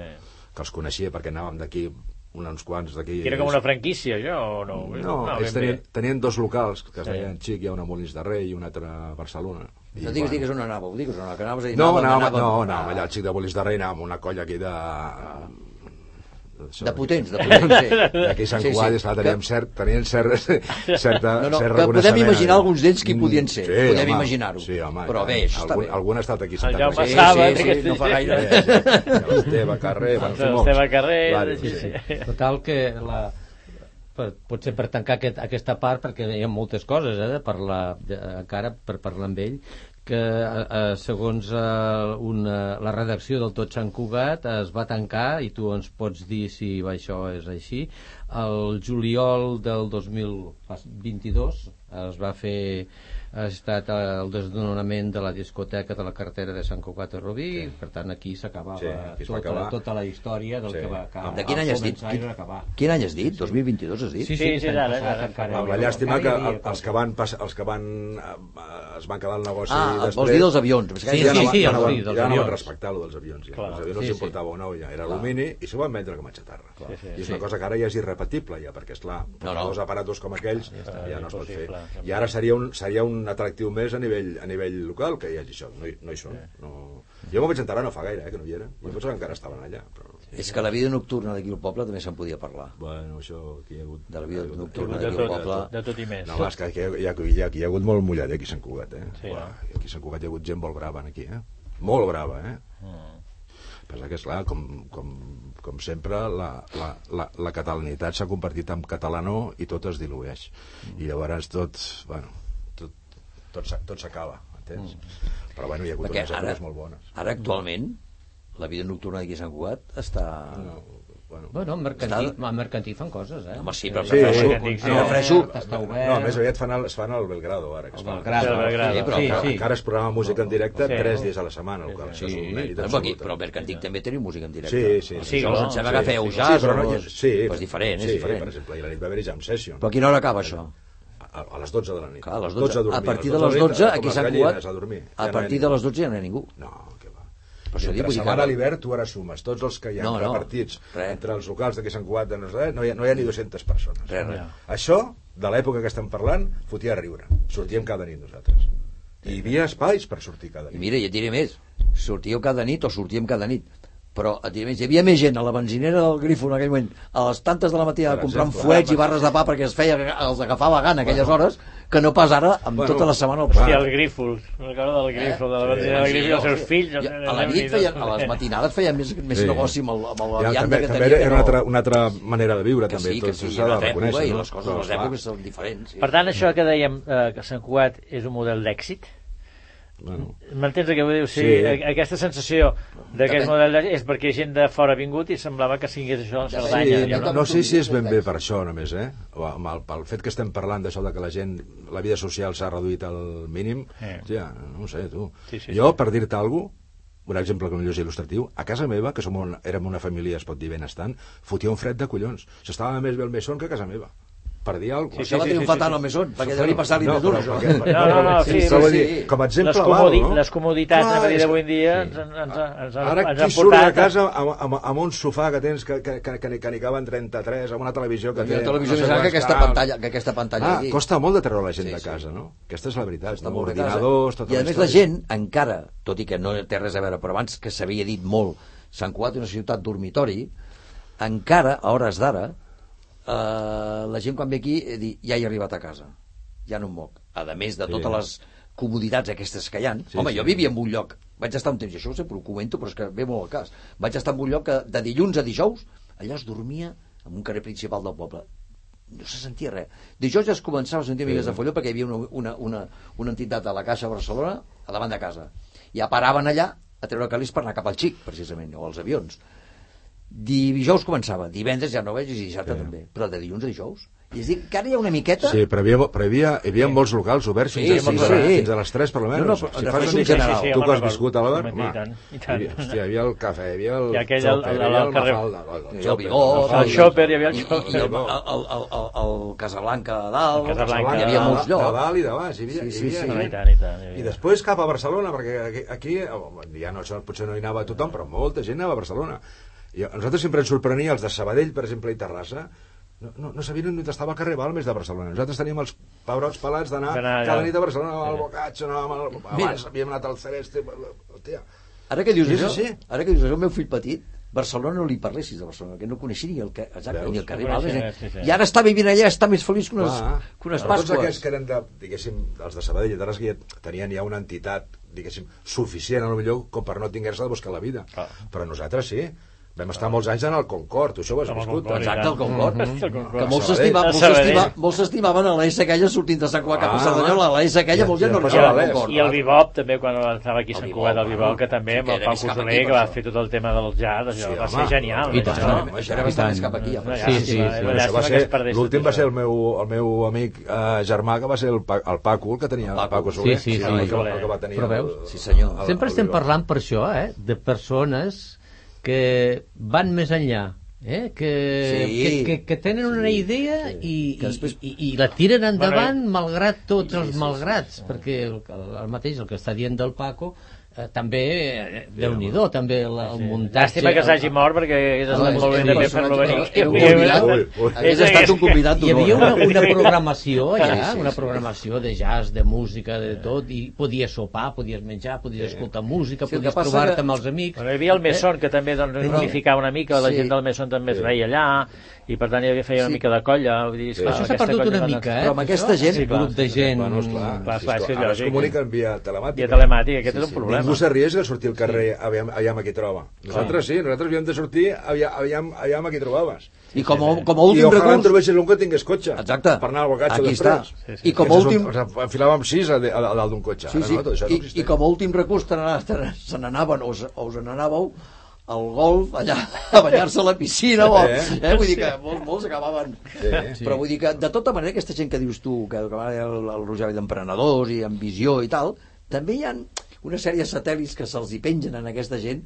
que els coneixia perquè anàvem d'aquí uns quants d'aquí. Que era com una franquícia, això, o no? No, no ells ben tenien, tenien dos locals, que es Sí. deien Xic, hi ha una a Molins de Rei i una altra a Barcelona. I, No digues, digues on anàveu, digues on anàveu, que anaves a dir... No, anàvem, anàvem, anàvem. no, anàvem Ah, allà al Xic de Molins de Rei, anàvem amb una colla aquí de... De potents, de potents, sí. D'aquí a Sant Sí, sí. Cugat, esclar, teníem, Que- cert, tenien cert, certa, No, no, cert que podem reconeixement. imaginar alguns d'ells qui Mm, podien ser, sí, podem home, imaginar-ho. Sí, home, Però bé, això està algun, bé. algun ha estat aquí El sentat. Jaume Sí, Saba, sí, sí, no fa gaire. L'Esteve Carrer, bueno, són molts. L'Esteve Carrer, Varis, sí, sí. sí. Total que la, per, potser per tancar aquest, aquesta part perquè hi ha moltes coses eh, de parlar de, encara per parlar amb ell que eh, eh, segons eh, una, la redacció del Tot Sant Cugat es va tancar i tu ens pots dir si això és així. El juliol del 2022 es va fer ha estat el desnonament de la discoteca de la carretera de Sant Cugat de Rubí sí. per tant aquí s'acabava Sí, aquí tota, acabar. tota la història del Sí. que va acabar De quin any has dit? acabar. Quin any has dit? 2022 has dit? Sí, Sí, sí, sí, ara, ara. encara Amb hi la llàstima que els que van, pas, els que van eh, es van quedar el negoci Ah, després, vols dir dels avions? Sí, ja sí, no, sí, ja no, van- sí, dels ja no van respectar lo dels avions ja. Clar. els avions no Sí, els sí. importava o no, ja era alumini i s'ho van vendre com a xatarra Sí, sí. i és una cosa que ara ja és irrepetible ja, perquè esclar, No, no. dos aparatos com aquells ja, no es pot fer i ara seria un, seria un atractiu més a nivell, a nivell local que hi hagi això, no hi, no hi són no... jo m'ho vaig enterar no fa gaire, eh, que no hi eren jo pensava que encara estaven allà però... És que la vida nocturna d'aquí al poble també se'n podia parlar. bueno, això aquí hi ha hagut De la vida nocturna De d'aquí al tot, poble. de tot i més. No, és que aquí hi ha, hi ha, hi ha, hi ha hagut molt mullat eh, aquí a Sant Cugat, eh? Sí? Aquí a Sant Cugat hi ha hagut gent molt brava, aquí, eh? Molt brava, eh? Mm. Passa que, esclar, com, com, com sempre, la, la, la, la catalanitat s'ha convertit en catalanó i tot es dilueix. I llavors tot, bueno, tot, tot, tot s'acaba, entens? Però, bueno, hi ha hagut Perquè unes ara, èpoques molt bones. ara actualment la vida nocturna d'aquí a Sant Cugat està... No, bueno, Bueno, amb mercantí, amb mercantí fan coses, eh? Home, sí, però Sí, prefereixo, sí, sí. prefereixo, Està obert. no, més aviat fan el, es fan al Belgrado, ara. Que es El. Belgrado. Sí, el Belgrado. Sí, però sí, Encara, sí. encara es programa música en directe Sí. tres dies a la setmana, el qual Sí, això és un mèrit però, aquí, absolut. però al Mercantic també teniu música en directe. Sí, sí, Els sí. Sí, em sembla que sí, feu sí, jazz però no, sí, Però és diferent, sí, és diferent. per exemple, ha la nit va haver-hi jam session. Però a quina hora acaba això? A, a les 12 de la nit. Clar, a les 12. a, dormir. a partir de les 12, com aquí gallines, Cugat, a dormir. a Ja no partir de les 12 ja no hi ha ningú. No, què va. Per això I dic, entre setmana a l'hivern tu ara sumes tots els que hi ha No, no, repartits res. entre els locals d'aquí a Sant Cugat de no, sé, no, hi ha, no hi ha ni 200 persones. Res, res. Això, de l'època que estem parlant, fotia a riure. Sortíem cada nit nosaltres. I hi havia espais per sortir cada I nit. mira, i et diré més, sortíeu cada nit o sortíem cada nit, però diré més, hi havia més gent a la benzinera del Grifo en aquell moment, a les tantes de la matina Per comprant exemple. fuets i barres de pa perquè es feia, els agafava gana aquelles hores, que no pas ara amb Bueno, tota la setmana al Hòstia, el Grífol. Una cosa del Grífol, de la benzina del Sí, Grífol i els seus fills. I A la nit feien, a les matinades feien més, més Sí. negoci amb, el, amb la Ja, vianda també, que també tenia. era que una, altra, una altra manera de viure, que també. sí, tot que sí, s'ha de reconèixer. i no? les coses, Però, les èpoques són diferents. Sí. Per tant, això que dèiem, eh, que Sant Cugat és un model d'èxit, Bueno, M'entens el que vull dir? O sigui, Sí. a- aquesta sensació d'aquest model d'èxit és perquè gent de fora ha vingut i semblava que sigués això la Cerdanya. Sí, ja, no, no sé si és ben bé per això només, eh? O amb el, pel fet que estem parlant d'això de que la gent, la vida social s'ha reduït al mínim, Sí. ja, no ho sé, tu. Sí, sí, jo, per dir-te alguna cosa, un exemple que millor és il·lustratiu, a casa meva, que som una, érem una família, es pot dir benestant, fotia un fred de collons. S'estava més bé el mesón que a casa meva per dir alguna Sí, sí, Això va triomfar tant al mesón, perquè deu passar-li no, més dur, però això. perquè- No, no, no, sí, vull sí. dir, com a exemple les, comodi val, no? les comoditats Clar, a dir és d'avui en dia ens, ens, ens, ens, Ara ens qui surt de casa amb, amb, amb un sofà que tens que, que, que, que, que n'hi caben 33, amb una televisió que té... la televisió no sé més gran que aquesta pantalla, que aquesta pantalla Ah, aquí. costa molt de treure la gent Sí, de sí. casa, no? Aquesta és la veritat. Està no? molt de casa. Ordinadors, tota I a més la gent encara, tot i que no té res a veure, però abans que s'havia dit molt, Sant Cugat és una ciutat dormitori, encara, a hores d'ara, eh, la gent quan ve aquí eh, di, ja he arribat a casa, ja no em moc. A més de Sí. totes les comoditats aquestes que hi ha. Sí, Home, sí. jo vivia en un lloc, vaig estar un temps, i això sempre ho comento, però és que ve molt al cas. Vaig estar en un lloc que de dilluns a dijous, allà es dormia en un carrer principal del poble no se sentia res. Dijous ja es començava a sentir Sí. de folló perquè hi havia una, una, una, una entitat a la Caixa de Barcelona a davant de casa. Ja paraven allà a treure calés per anar cap al xic, precisament, o als avions. Dijous començava, divendres ja no veig i dissabte Sí. també, però de dilluns a dijous. I és a dir, encara hi ha una miqueta... Sí, però hi havia, però hi havia, hi havia molts locals oberts fins, Sí, a, sí, fins, a, sí. fins a les 3 per almenys. No, no, però si fas en una general. tu Sí, sí, que home, has viscut a i home, tant, i hi tant. havia, hòstia, hi havia el cafè, hi havia el I aquell, el- hi el- havia el el carrer- Mafalda, el, Sí, hi havia el i, i, i el, el, el, el, el Casablanca a dalt, Casablanca hi havia molts de llocs. dalt i de baix, hi havia, Sí, sí, sí. i tant, i tant. I després cap a Barcelona, perquè aquí, ja no, això potser no hi anava tothom, però molta gent anava a Barcelona. I a nosaltres sempre ens sorprenia els de Sabadell, per exemple, i Terrassa, no, no, no sabien on estava el carrer Balmes de Barcelona. Nosaltres teníem els pebrots pelats d'anar cada nit a Barcelona, al Sí. Bocatxo, anàvem al... Mira. abans havíem anat al Celeste... Hòstia, Ara que dius I això, així. ara que dius això, el meu fill petit, Barcelona no li parlessis de Barcelona, que no coneixia ni el, que, exacte, Veus? ni el carrer No Balmes, res, sí, sí. I ara està vivint allà, està més feliç que unes, Clar. que unes Però Tots Pasques. aquests que eren, de, diguéssim, els de Sabadell i Terrassa, que ja tenien ja una entitat, diguéssim, suficient, a lo millor, com per no tinguer-se de buscar la vida. Clar. Però nosaltres sí. Vam estar molts anys en el Concord, tu això ho has viscut. Concord, Exacte, el Concord. Mm -hmm. el Concord. Que molts Sabadell. s'estima- molts s'estimaven a l'S aquella sortint de Sant Cugat cap a Cerdanyola, a l'S aquella molts ja no la el. Concord. I el Bibop també quan va estar aquí a Sant Cugat el Bibop que també amb el Pau Cosoler que va fer tot el tema del jazz això Sí, va ser genial I això. tant. Això era bastant més cap aquí. Sí, sí, sí. l'últim va ser el meu, el meu amic eh, germà, que va ser el, Pa- el Paco, el que tenia El Paco. Soler. Sí, sí, sí. Però veus? Sí, senyor. Sempre estem parlant per això, eh? de persones que van més enllà eh? que, Sí. que, que, que tenen una idea i, Que després- i, i, i la tiren endavant Bueno, malgrat tots els malgrats perquè el, el, el mateix, el que està dient del Paco eh, també, eh, Déu-n'hi-do també el, el muntatge Llàstima que s'hagi mort perquè hagués estat és- molt bé és també un fer-lo venir. Hagués estat un convidat hi havia una, d'honor. una programació allà, Sí, sí, una sí. programació de jazz, de música, de tot, i podies sopar, podies menjar, podies escoltar música, podies trobar-te que- amb els amics. Hi havia el Mesón, que també doncs, unificava una mica, la Sí. gent del Mesón també es veia allà, i per tant hi havia, feia una Sí. mica de colla. Vull dir, esclar, Això s'ha perdut una no- mica, eh? Però amb aquesta gent- Sí, grup de gent... Bueno, esclar, Clar, clar, és sí, que ara es comuniquen via telemàtica. Via telemàtica, aquest és un Sí, problema. Ningú s'arriesga a sortir al carrer, aviam, aviam a qui troba. Nosaltres sí, nosaltres havíem de sortir, aviam, aviam, aviam a qui trobaves. I com, a- com a I últim ojalà en recurs... trobessis un que tingués cotxe. Exacte. Per anar al bocatxo Aquí després. està. Sí, sí. I com a últim- Ens enfilàvem sis a, a, a dalt d'un cotxe. Sí, Ara sí. no, això no I, existeix. I com a últim recurs te se n'anaven o, us- o us n'anàveu al golf allà a banyar-se a la piscina o, Eh? eh? vull dir que molts, molts acabaven Sí. sí. però vull dir que de tota manera aquesta gent que dius tu que, que va el, el Rogeri d'emprenedors i amb visió i tal també hi ha una sèrie de satèl·lits que se'ls hi pengen en aquesta gent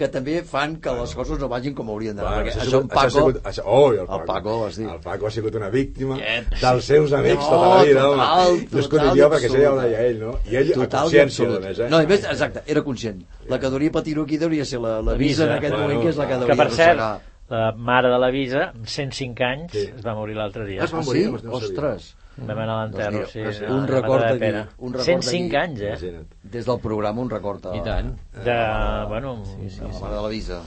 que també fan que les coses no vagin com haurien d'anar Bueno, perquè això això, en Paco això ha sigut, això, oh, el, el Paco, Paco, vas dir. el Paco ha sigut una víctima Aquest, dels seus amics No, tota la vida, total, home. No és que total jo perquè això ja ho deia ell, no? I ell a Total i consciència, absolut. només, eh? No, a més, exacte, era conscient. La que hauria patir-ho aquí hauria ser la, la visa en aquest bueno, moment, que és la que Que, hauria per cert, arrossegar. la mare de la Visa, amb 105 anys, Sí. es va morir l'altre dia. Es va Ah, morir? sí? No. Ostres. Vam anar a l'enterro, Doncs sí. a un record aquí, un record 105 aquí. anys, eh? Imagina't. Des del programa un record a, I tant. De, bueno, a la mare de la visa.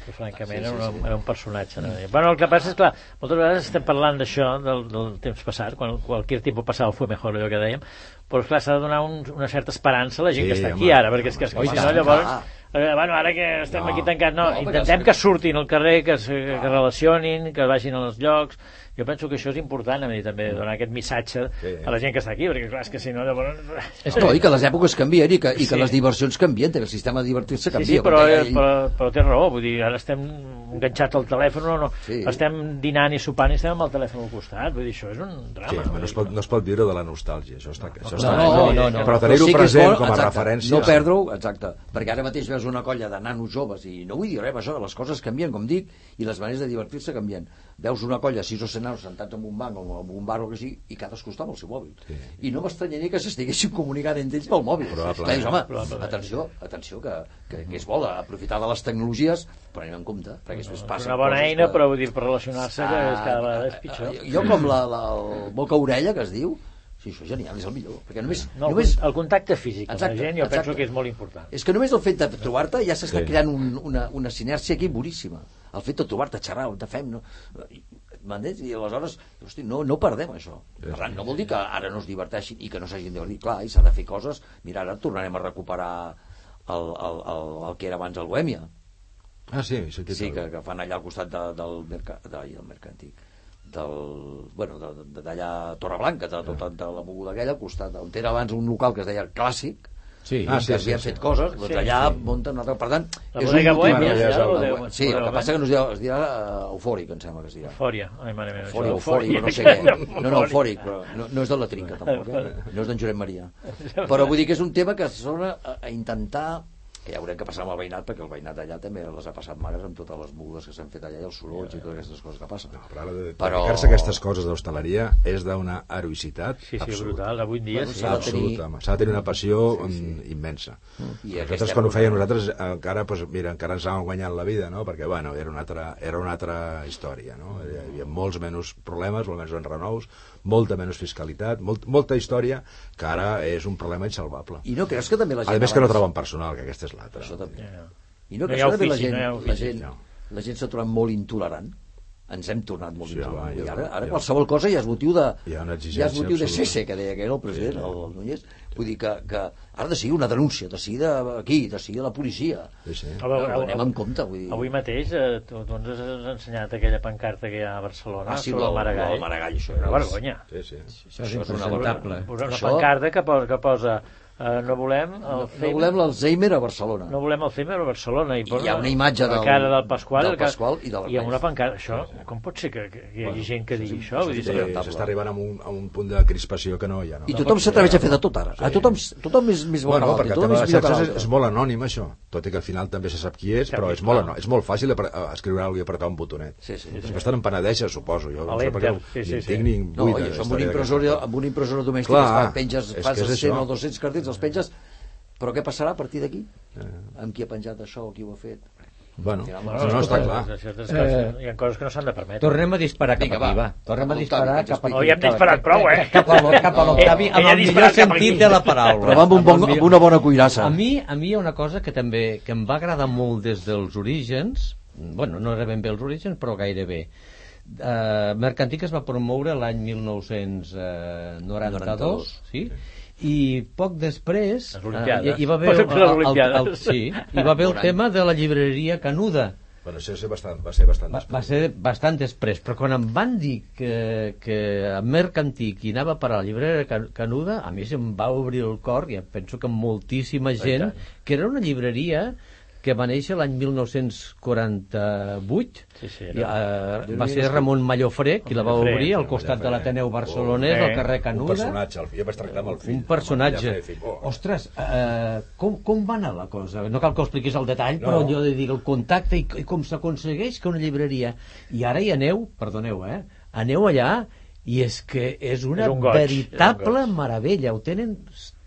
que francament Sí, sí, era, sí. un, era un personatge. No? Bueno, el que passa és, clar, moltes vegades estem parlant d'això, del, del temps passat, quan qualsevol tipus passat fue mejor, allò que dèiem, però esclar, s'ha de donar un, una certa esperança a la gent Sí, que està home, aquí ara, perquè és que, és que si no, llavors... clar. Eh, bueno, ara que estem No, aquí tancats, no, no, intentem és que surtin al carrer, que, es, que relacionin, que vagin als llocs, Jo penso que això és important, a mi, també, donar aquest missatge Sí. a la gent que està aquí, perquè clar, és que si no, llavors... No, i que les èpoques canvien i que, i que Sí. les diversions canvien, que el sistema de divertir-se Sí, canvia. sí, però, deia eh, ell. però, però té raó, vull dir, ara estem enganxats al telèfon, no, no. Sí. estem dinant i sopant i estem amb el telèfon al costat, vull dir, això és un Sí, drama. però no es, pot, no es pot viure de la nostàlgia, això està, això està no, no, no. però tenir-ho sí és present bo, com a exacte, referència No perdre-ho, exacte. Perquè ara mateix veus una colla de nanos joves i no vull dir res, això, les coses canvien, com dic, i les maneres de divertir-se canvien. Veus una colla, sis o set nanos sentats en un banc o en un bar o que sigui, i cadascú està amb el seu mòbil. Sí. I no m'estranyaria que s'estiguessin comunicant entre ells pel mòbil. Clar, dius, home, atenció, atenció, que, que, que és bo d'aprofitar de les tecnologies, però anem en compte, perquè després És passen una bona eina, que- però vull dir, per relacionar-se, que és cada vegada és pitjor. jo com la, la, el boca-orella que es diu sí, això és genial, és el millor perquè només, No, el, només, el contacte físic amb Exacte, la gent jo exacte. penso que és molt important. és que només el fet de trobar-te ja s'està Sí. creant un, una, una sinèrcia aquí boníssima el fet de trobar-te, xerrar, on te fem no? m'entens? i aleshores hosti, no, no perdem això. Per tant, no vol dir que ara no es diverteixin i que no s'hagin divertit, clar, i s'ha de fer coses. Mira, ara tornarem a recuperar el, el, el, el que era abans el Bohèmia. Ah, sí, sí, que, sí, que, que fan allà al costat de, del, merca, de, del mercantic del, bueno, de- de- d'allà a Torreblanca, de, de, de, de la moguda aquella, al costat, on era abans un local que es deia Clàssic, Sí. ah, sí, que sí, sí. fet coses, doncs Sí, allà sí. munten una altra... Per tant, La és un bohèmia, ja, ja, ja, Sí, el que passa que no es dirà, es dirà uh, eufòric, em sembla que es dirà. Eufòria, ai, mare meva. Eufòric, això, eufòric, no sé què. No, no, eufòric, però no, no és de la trinca, tampoc, eh? No és d'en Josep Maria. Però vull dir que és un tema que sona a, a intentar que ja haurem que passar amb el veïnat perquè el veïnat allà també les ha passat mares amb totes les mogudes que s'han fet allà i els sorolls i totes aquestes coses que passen No, però ara de Però- dedicar-se a aquestes coses d'hostaleria és d'una heroïcitat Sí, sí, absoluta. brutal. Avui dia, Bueno, sí. s'ha de tenir- s'ha de tenir una passió mm, immensa. I nosaltres aquesta quan ho fèiem nosaltres encara, doncs, mira, encara ens anàvem guanyant la vida, no? perquè bueno, era, una altra, era una altra història. No? Hi havia molts menys problemes, molts menys renous, molta menys fiscalitat, molt, molta història que ara és un problema insalvable. I no creus que també la gent... A més que no troben personal, que aquesta és l'altra. Això també. I no No creus que també la gent, la gent, no. la gent s'ha trobat molt intolerant? Ens hem tornat molt Sí, intolerants. home, I ja- ara, ara ja- qualsevol cosa ja és motiu de... Hi ha una ja és motiu de cese, que deia que era el president, Sí, sí. el, el Núñez. Vull dir que, que ara de seguir una denúncia, de seguir de, aquí, de seguir la policia. Sí, sí. A veure, No, anem en compte, vull dir. Avui mateix eh, tu, tu ens has ensenyat aquella pancarta que hi ha a Barcelona Ah, sí, sobre el el- Maragall. el Maragall, això Una és- vergonya. Sí, sí. Això és Això és una impresentable. Posa una Això- pancarta que posa, que posa eh, no volem el No, no volem l'Alzheimer a Barcelona. no volem el Alzheimer a Barcelona i, hi ha una imatge la del- cara del Pasqual, del Pasqual i de i amb una pancarta això, com pot ser que, que, que hi hagi gent que digui això? Vull dir, Sí, lamentable. s'està arribant a un, a un punt de crispació que no hi ha. No? I tothom s'atreveix a fer de tot ara. A tothom, tothom és més Bueno, perquè el tema de és les xarxes és, molt anònim, això. Tot i que al final també se sap qui és, però és molt, és molt fàcil escriure alguna i apretar un botonet. Sí, sí. Després penedeixes, suposo. Jo no sé per què sí, sí, sí. ni No, i això amb una impressora, domèstica penges, fas que és 100 això. o 200 cartells, els penges, però què passarà a partir d'aquí? Amb qui ha penjat això, qui ho ha fet? Bueno, final, no, no, està clar. Certes coses, hi ha coses que no s'han de permetre. Tornem a disparar cap Vinga, aquí, va. va. Tornem a disparar cap aquí. Oh, ja hem disparat prou, eh? Cap a, cap a l'Octavi, Eh, amb el millor sentit de la paraula. Però va amb, un bon, amb una bona cuirassa. A mi, a mi hi ha una cosa que també que em va agradar molt des dels orígens, bueno, no era ben bé els orígens, però gairebé. Uh, Mercantic es va promoure l'any 1992, sí? I poc després eh, hi, hi va haver el, el, el, Olimpiades. sí, hi va haver el tema de la llibreria Canuda. Bueno, això va ser bastant, va ser bastant va, va ser bastant després, però quan em van dir que, que a Mercantic hi anava per a la llibreria Can- Canuda, a mi se'm va obrir el cor, i penso que moltíssima gent, que era una llibreria que va néixer l'any 1948 Sí, sí, i, era- uh, va ser Ramon Mallofré qui la va Mallofré, obrir al costat de l'Ateneu barcelonès Oh, al carrer Un Canuda personatge, el fill, jo vaig tractar amb el fill. un personatge. Fill. Oh, Ostres, eh, com, com va anar la cosa? No cal que ho expliquis al detall, No. però allò de dir el contacte i, i com s'aconsegueix que una llibreria... I ara hi aneu, perdoneu, eh? Aneu allà i és que és una És un goig, veritable és un goig. meravella. Ho tenen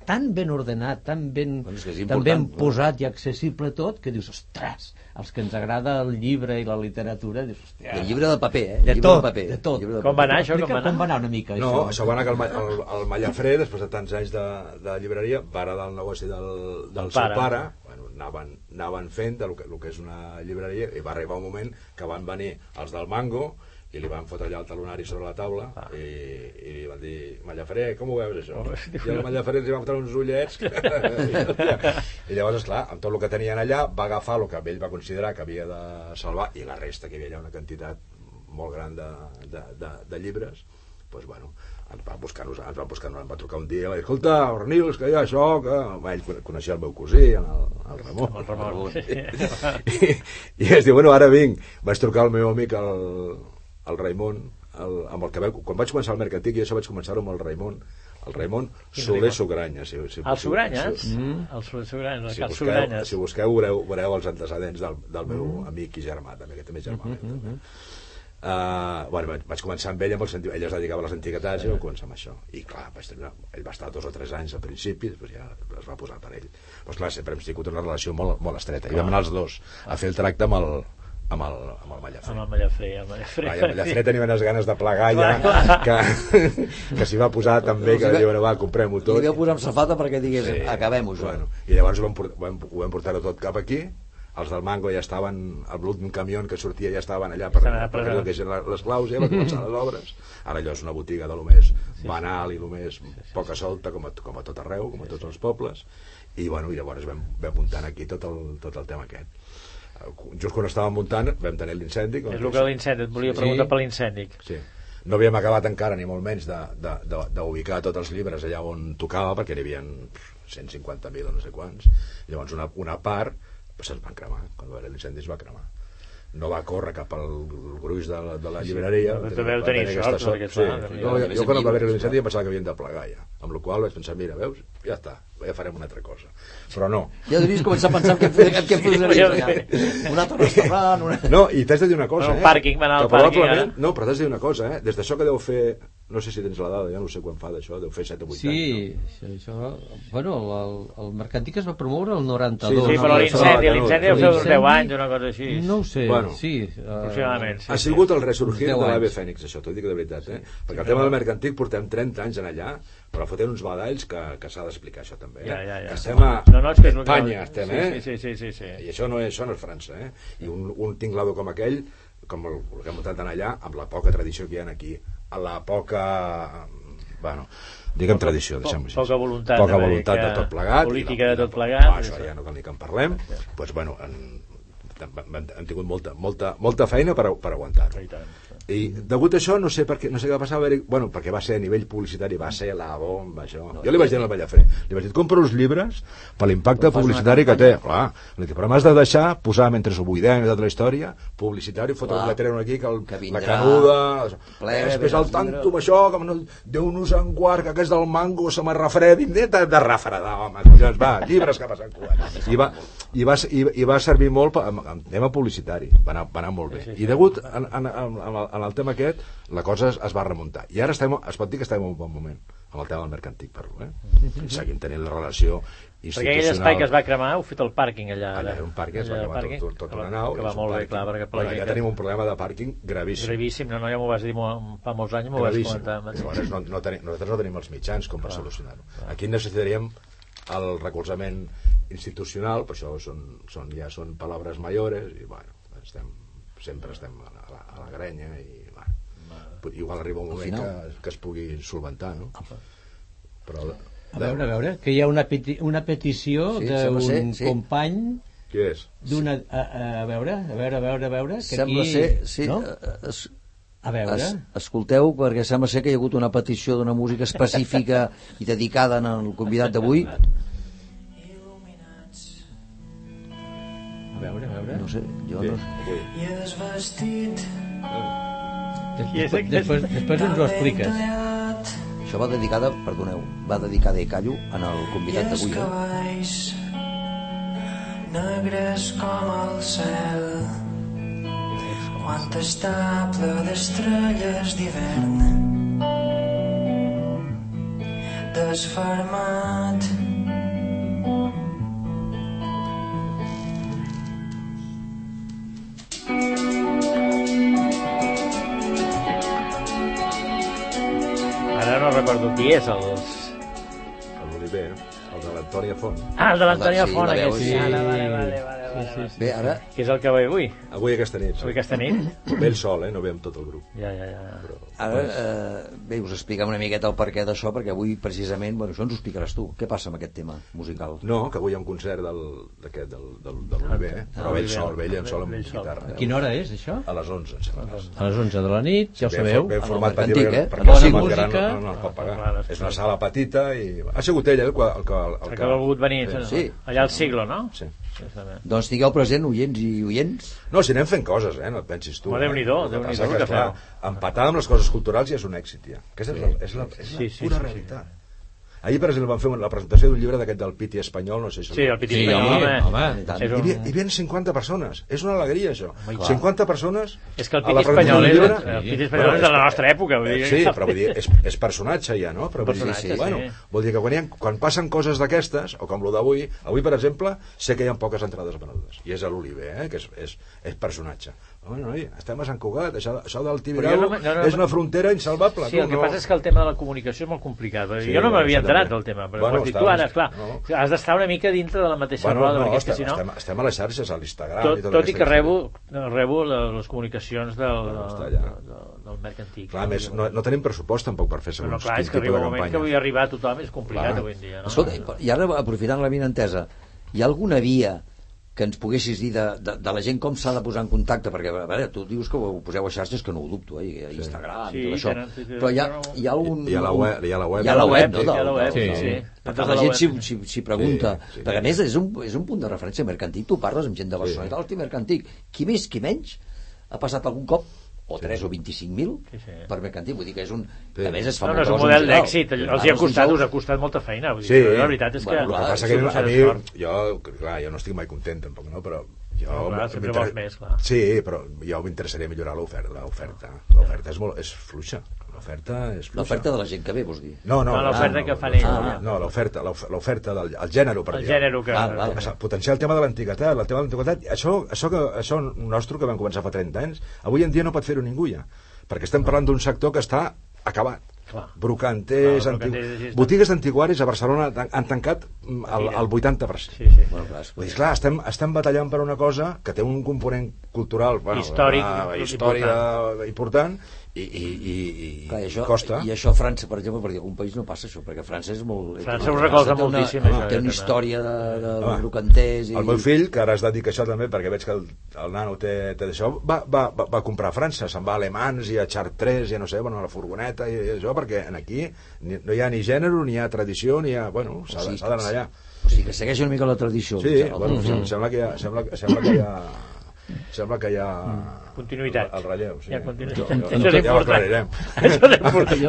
tan ben ordenat, tan ben, tan ben posat i accessible tot, que dius, ostres, els que ens agrada el llibre i la literatura, dius, hòstia... el llibre de paper, eh? De llibre tot, de paper. de tot. De Com va anar això? Com va anar? com va anar una mica, No, això. això va anar que el, el, el Mallafré, després de tants anys de, de llibreria, va heredar el negoci del, del seu pare. pare, bueno, anaven, anaven fent del que, el que és una llibreria, i va arribar un moment que van venir els del Mango, i li van fotre allà el talonari sobre la taula Ah. i, i li van dir Mallafré, com ho veus això? Oh, i el Mallafré els hi van fotre uns ullets i llavors, esclar, amb tot el que tenien allà va agafar el que ell va considerar que havia de salvar i la resta, que hi havia allà una quantitat molt gran de, de, de, de llibres, doncs, bueno, ens va buscar, ens va buscar, ens va trucar un dia, va dir, escolta, Ornils, que hi ha això, que... Va, ell coneixia el meu cosí, el, el Ramon. El Ramon, sí. I, I es diu, bueno, ara vinc. Vaig trucar al meu amic, el, el Raimon, el, amb el que veu, quan vaig començar el Mercantic, i això vaig començar amb el Raimon, el Raimon Soler Raimon? Sugranya. Si, si, El Sugranyes? Si, Mm. El Soler Sugranyes, el si busqueu, Sugranyes. si busqueu veureu, veureu els antecedents del, del meu Mm. amic i germà, també, que també és germà. Mhm, meu, també. mhm. Uh, bueno, vaig, vaig començar amb ell amb el sentit, ell es dedicava a les antiguitats i jo començar amb això i clar, vaig tenir ell va estar dos o tres anys al principi, després ja es va posar per ell però clar, sempre hem tingut una relació molt, molt estreta i vam anar els dos a fer el tracte amb el, amb el, amb el Mallafré Amb el Mallafré, el Mallafré. Vai, el Mallafré tenia unes ganes de plegar ja Clar, que, que s'hi va posar també que va- bueno, va, comprem-ho tot Li vau posar amb safata perquè digués, acabem-ho, això. bueno, i llavors ho vam, vam, ho vam portar-ho tot cap aquí els del Mango ja estaven, el l'últim camió que sortia ja estaven allà per, per allò que eren les claus, ja va començar les obres. Ara allò és una botiga de lo més banal i lo més poca solta, com a, com a tot arreu, com a tots els pobles. I, bueno, i llavors vam, vam muntant aquí tot el, tot el tema aquest. Just quan estàvem muntant vam tenir l'incendi. És el que l'incendi, et volia preguntar per l'incendi. Sí. No havíem acabat encara, ni molt menys, d'ubicar tots els llibres allà on tocava, perquè n'hi havia 150.000 o no sé quants. Llavors una, una part pues, se'ns van cremar. Quan va haver l'incendi es va cremar. No va córrer cap al gruix de la, de la Sí, llibreria. va també va tenir sort, sort. Sí. No, jo, jo quan va haver l'incendi em pensava que havien de plegar ja. Amb la qual cosa vaig pensar, mira, veus, ja està, ja farem una altra cosa. Però no. Ja devies començar a pensar en què, en què posaries allà. Un altre restaurant... Una... No, i t'has de dir una cosa, Bueno, eh? pàrquing, va anar al que pàrquing, ara. No, però t'has de dir una cosa, eh? Des d'això que deu fer... No sé si tens la dada, ja no sé quan fa d'això, deu fer 7 o 8 Sí, anys. sí, això... Bueno, el, el Mercantic es va promoure el 92. Sí, sí, però no? l'incendi, Això- l'incendi deu fer uns 10 L'incendi, anys, una cosa així. No ho sé, Bueno, sí. eh, aproximadament, sí. ha sigut el resorgir Deu de l'AVE. Fènix, això, t'ho dic de veritat, eh? Perquè el tema del mercantic portem 30 anys en allà, però fotent uns badalls que, que s'ha d'explicar, això també. Eh? Ja, ja, ja. Que estem a No, no, és que Espanya, estem, sí, eh? sí, sí, sí, sí. I això no és, això no és França, eh? I un, un tinglado com aquell, com el, el que hem muntat allà, amb la poca tradició que hi ha aquí, a la poca... Bueno, diguem Poca- tradició, deixem-ho així. poca voluntat, Poca també, voluntat de tot plegat. política i de no- tot plegat, No, això ja no cal ni que en parlem. Doncs, pues, bueno, en, hem tingut molta, molta, molta feina per, per aguantar-ho. I degut a això, no sé per què, no sé què va passar, va haver, bueno, perquè va ser a nivell publicitari, va ser la bomba, això. jo li vaig dir al Vallafré, li vaig dir, compra uns llibres per l'impacte publicitari que té. Clar, li dic, però m'has de deixar posar, mentre ho buidem i tota la història, publicitari, fotre un letrero aquí, que, el, Que la vindrà, canuda... ple, eh, després al tanto amb això, que no, Déu-nos en guard, que aquest del mango se m'ha refredit, de, de refredar, home, collons, va, llibres que passen cuat. I va, i va, i, i va servir molt per, amb, amb tema publicitari, va anar, va anar molt bé. Sí, sí, sí. I degut en, en, en, en, el, tema aquest, la cosa es, es va remuntar. I ara estem, es pot dir que estem en un bon moment, amb el tema del mercantic, parlo, eh? Seguim tenint la relació Perquè aquell espai que es va cremar heu fet el pàrquing allà. Allà un pàrquing, es va cremar pàrquing, tot, tot, tot una nau. Que va molt bé, clar, perquè per la Bueno, gent ja tenim un problema de pàrquing gravíssim. Gravíssim, no, no, ja m'ho vas dir fa molts anys, m'ho vas comentar. Llavors no, no tenim, nosaltres no tenim els mitjans com per solucionar-ho. Aquí necessitaríem el recolzament institucional, però això són, són, ja són paraules mayores i bueno, estem, sempre estem a la, a la grenya i bueno, igual arriba un moment final. que, que es pugui solventar, no? Però, A veure, a veure, que hi ha una, peti una petició Sí, d'un sí. company Qui és? d'una... A, a veure, a veure, a veure, a veure... Que Sembla aquí, ser... Sí, No? A veure... es, escolteu, perquè sembla ser que hi ha hagut una petició d'una música específica i dedicada al convidat d'avui. A veure, a veure... No sé, jo no... I és vestit després, després, després ens ho expliques. Això va dedicada, perdoneu, va dedicada a Callo en el convidat d'avui. Eh? cavalls negres com el cel quanta estable d'estrelles d'hivern desfermat Ara no recordo qui és el... L'Oliver. El de l'Antònia Font. Ah, el de l'Antònia Font, aquest. sí. Sí, vale, vale, vale, vale, Sí, sí, vale. sí. Bé, ara- Que és el que ve avui. Avui aquesta nit. Avui aquesta nit? Ve ell sol, eh? No ve amb tot el grup. Ja, ja, ja. Però, Ara, eh, bé, us expliquem una miqueta el perquè d'això, perquè avui, precisament, bueno, això ens ho explicaràs tu. Què passa amb aquest tema musical? No, que avui hi ha un concert del, d'aquest, del, del, de l'Oliver, eh? Ah, però ell Oliver. sol, ve ell sol amb guitarra. A quina hora és, això? A les 11, em sembla. A les 11 de la nit, ja ho sabeu. Ben En el format petit, eh? perquè Bona el música. No, no, no el pot pagar. És una sala petita i... Ha sigut ell, eh, el, que- el, que- el, El que... que ha volgut venir. Sí. Allà al siglo, no? Sí. Doncs tingueu present, oients i oients, No, si anem fent coses, eh? No et pensis tu. Que Déu-n'hi-do passa el que esclar, Empatar amb les coses culturals ja és un èxit, ja. Aquesta és la, és la, és la Sí, sí, pura sí, sí. Ahir, per exemple, vam fer la presentació d'un llibre d'aquest del Piti espanyol, no sé si... Sí, el Piti Sí, espanyol, home, home. home, tant. Hi un... havia, hi havia 50 persones. És una alegria, això. clar. 50 persones... És que el Piti espanyol és, llibre- el Piti espanyol és de la nostra època. Vull dir, Sí, però vull dir, és, és personatge ja, no? Però vull dir, bueno, sí. vol dir que quan, hi ha, quan passen coses d'aquestes, o com lo d'avui, avui, per exemple, sé que hi ha poques entrades venudes, i és a l'Oliver, eh? que és, és, és personatge. Bueno, noi, estem a Sant Cugat, això, això del Tibidabo no no, no, és una frontera insalvable. Sí, tu, el que no... passa és que el tema de la comunicació és molt complicat. perquè Sí, jo no bueno, m'havia enterat també. del tema, però Bueno, tu ara, clar, no. has d'estar una mica dintre de la mateixa Bueno, roda, no, perquè estem, que si no... estem, estem a les xarxes, a l'Instagram... Tot, i tota tot i que rebo, rebo les comunicacions del, Bueno, està del, del, del Mercantic. Clar, més, no, no tenim pressupost tampoc per fer segons no, clar, quin és que tipus arriba de un moment que campanya. vull arribar a tothom és complicat Clar. avui en dia. No? Escolta, i ara, aprofitant la vinentesa, hi ha alguna via que ens poguessis dir de, de, de la gent com s'ha de posar en contacte perquè a veure, tu dius que ho poseu a xarxes que no ho dubto, eh? a Instagram Sí, i tot això tenen- tenen- però hi ha, hi ha un... Hi ha la web- hi ha la web. hi ha la web, no? Hi ha la web, sí, sí. per Des tant, de la gent s'hi si, si pregunta Sí, sí. perquè a més és un, és un punt de referència mercantil tu parles amb gent de Barcelona Sí. i mercantil qui més, qui menys ha passat algun cop o 3 o 25.000 Sí, sí. per mercantil, vull dir que és un... Sí. A més es fa No, no, és un model d'èxit, els hi ha costat, us ha costat molta feina. Vull dir, Sí. però la veritat és que... Bueno, El que passa és que un a mi, esforç. jo, clar, jo no estic mai content tampoc, no? però jo, No, clar, sempre vols més, clar. Sí, però jo m'interessaria millorar l'oferta. L'oferta l'oferta és, molt, és fluixa. L'oferta és fluixa. L'oferta de la gent que ve, vols dir? No, no, No, l'oferta no, que fan no, ells, no, l'oferta, l'of- l'oferta del el gènere, per El dir. gènere que... Val, val. Potenciar el tema de l'antiguitat, el tema de l'antiguitat, això, això, que, això nostre que vam començar fa 30 anys, avui en dia no pot fer-ho ningú ja, perquè estem parlant d'un sector que està acabat. Clar. Brocanters, Clar, antigu... brocanters, botigues d'antiguaris a Barcelona han tancat el, el 80%. Sí, sí. Bueno, clar, és- Vull dir, clar, estem, estem batallant per una cosa que té un component cultural, bueno, Històric, una important. història important, i, i, i, i, Clar, i això, costa. I això a França, per exemple, perquè algun país no passa això, perquè França és molt... França ho recolza té una- moltíssim, Té això, una, també. història de, de Home, brocanters i... El meu fill, que ara es dedica a això també, perquè veig que el, el nano té, té d'això, va, va, va, va comprar a França, se'n va a Alemans i a Chartres i a no sé, bueno, a la furgoneta i, i això, perquè en aquí ni, no hi ha ni gènere, ni hi ha tradició, ni hi ha... Bueno, s'ha O de- sigui, s'ha d'anar allà. O sigui, que segueix una mica la tradició. Sí, bueno, Mm. sem- sembla que hi ha... Sembla, sembla que hi ha sembla que hi ha Continuïtat. el relleu sí. Hi ha continuïtat. Jo- jo- Això és ja ho important. aclarirem. Això és important.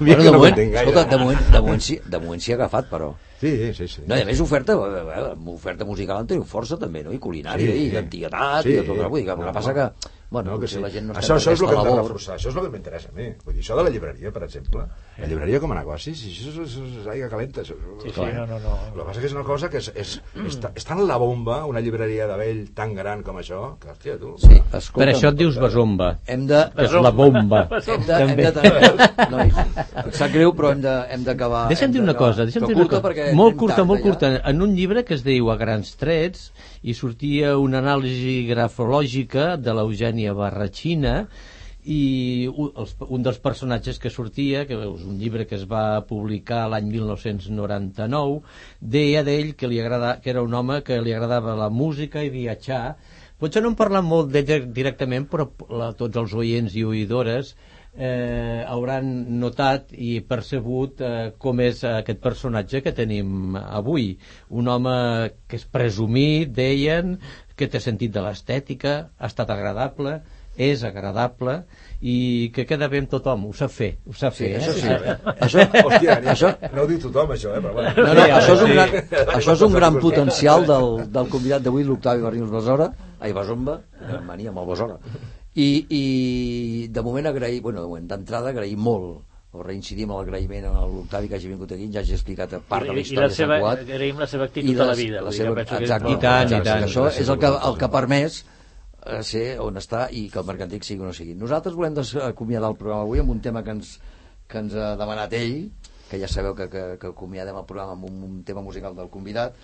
Bueno, de, no moment, escolta, de moment, de moment, sí, de moment s'hi ha agafat, però... sí, sí, sí. No, i a més oferta, eh, eh, oferta musical en teniu força també, no? I culinària, Sí. i d'antiguitat, Sí. i tot. Vull dir que el que No, passa no. que, bueno, No, que sí. la gent no això, això és el que hem de reforçar, això és el que m'interessa a mi. Vull dir, això de la llibreria, per exemple, la llibreria com a negoci, si això és, és, és aigua calenta. Això, Sí, sí, no, no, no. El que passa que és una cosa que és, és, és, és tan la bomba, una llibreria de vell tan gran com això, que, hòstia, tu... Sí, Per escolta, això et dius besomba. hem de... És la bomba. Hem de, hem També. de, nois, em sap greu, però hem de- hem d'acabar... Deixa'm hem dir una cosa, deixa'm dir una cosa. Molt curta, molt curta. En un llibre que es diu A grans trets i sortia una anàlisi grafològica de l'Eugènia Barratxina i un, els, un dels personatges que sortia, que és un llibre que es va publicar l'any 1999, deia d'ell que, li agrada, que era un home que li agradava la música i viatjar. Potser no en parlant molt directament, però la, tots els oients i oïdores eh, hauran notat i percebut eh, com és aquest personatge que tenim avui. Un home que és presumit, deien, que té sentit de l'estètica, ha estat agradable, és agradable i que queda bé amb tothom, ho sap fer, ho sap Sí, fer. això eh? sí. Això, Hòstia, això, no ho diu tothom, això, eh? Però bueno. no, no, això, és un Sí. gran, això és un gran potencial del, del convidat d'avui, l'Octavi Barrios Besora, ai, Besomba, mania amb el Besora. I, I de moment agrair, bueno, de d'entrada agrair molt o reincidim en l'agraïment a l'Octavi que hagi vingut aquí, ja hagi explicat part de la història la de Sant Cugat. agraïm la seva actitud a la vida. dir, seva, penso que és exacte, molt- I tant, i exacte, tant. Això La és el que, el que ha permès eh, ser on està i que el mercantic sigui o no sigui. Nosaltres volem acomiadar el programa avui amb un tema que ens, que ens ha demanat ell, que ja sabeu que, que, que acomiadem el programa amb un, un tema musical del convidat,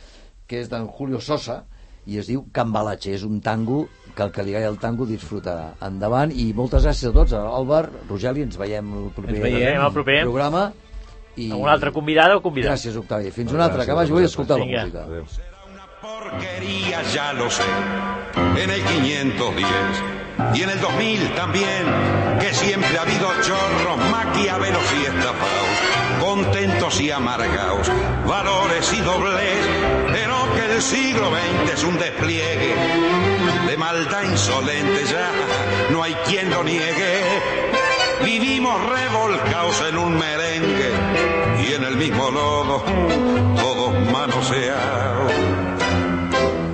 que és d'en Julio Sosa, i es diu Cambalache, és un tango que el que li agrada el tango disfrutarà. Endavant, i moltes gràcies a tots, Albert, Rogeli, ens veiem el proper, Ens veiem el proper. programa. I... Amb una altra convidada o convidat? Gràcies, Octavi. Fins una altra, que vagi, vull escoltar la música. porquería, ya lo sé. En el 510 y en el 2000 también, que siempre ha habido chorros, maquiavelos y estafados, contentos y amargados, valores y doblez, pero que el siglo XX es un despliegue de maldad insolente, ya no hay quien lo niegue. Vivimos revolcados en un merengue y en el mismo lodo, todos manoseados.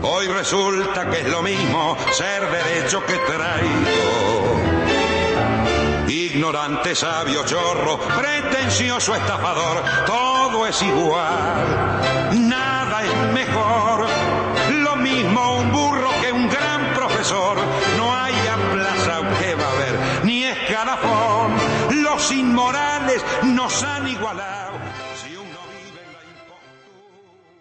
Hoy resulta que es lo mismo ser derecho que traigo. Ignorante, sabio, chorro, pretencioso, estafador, todo es igual. Morales nos han igualado.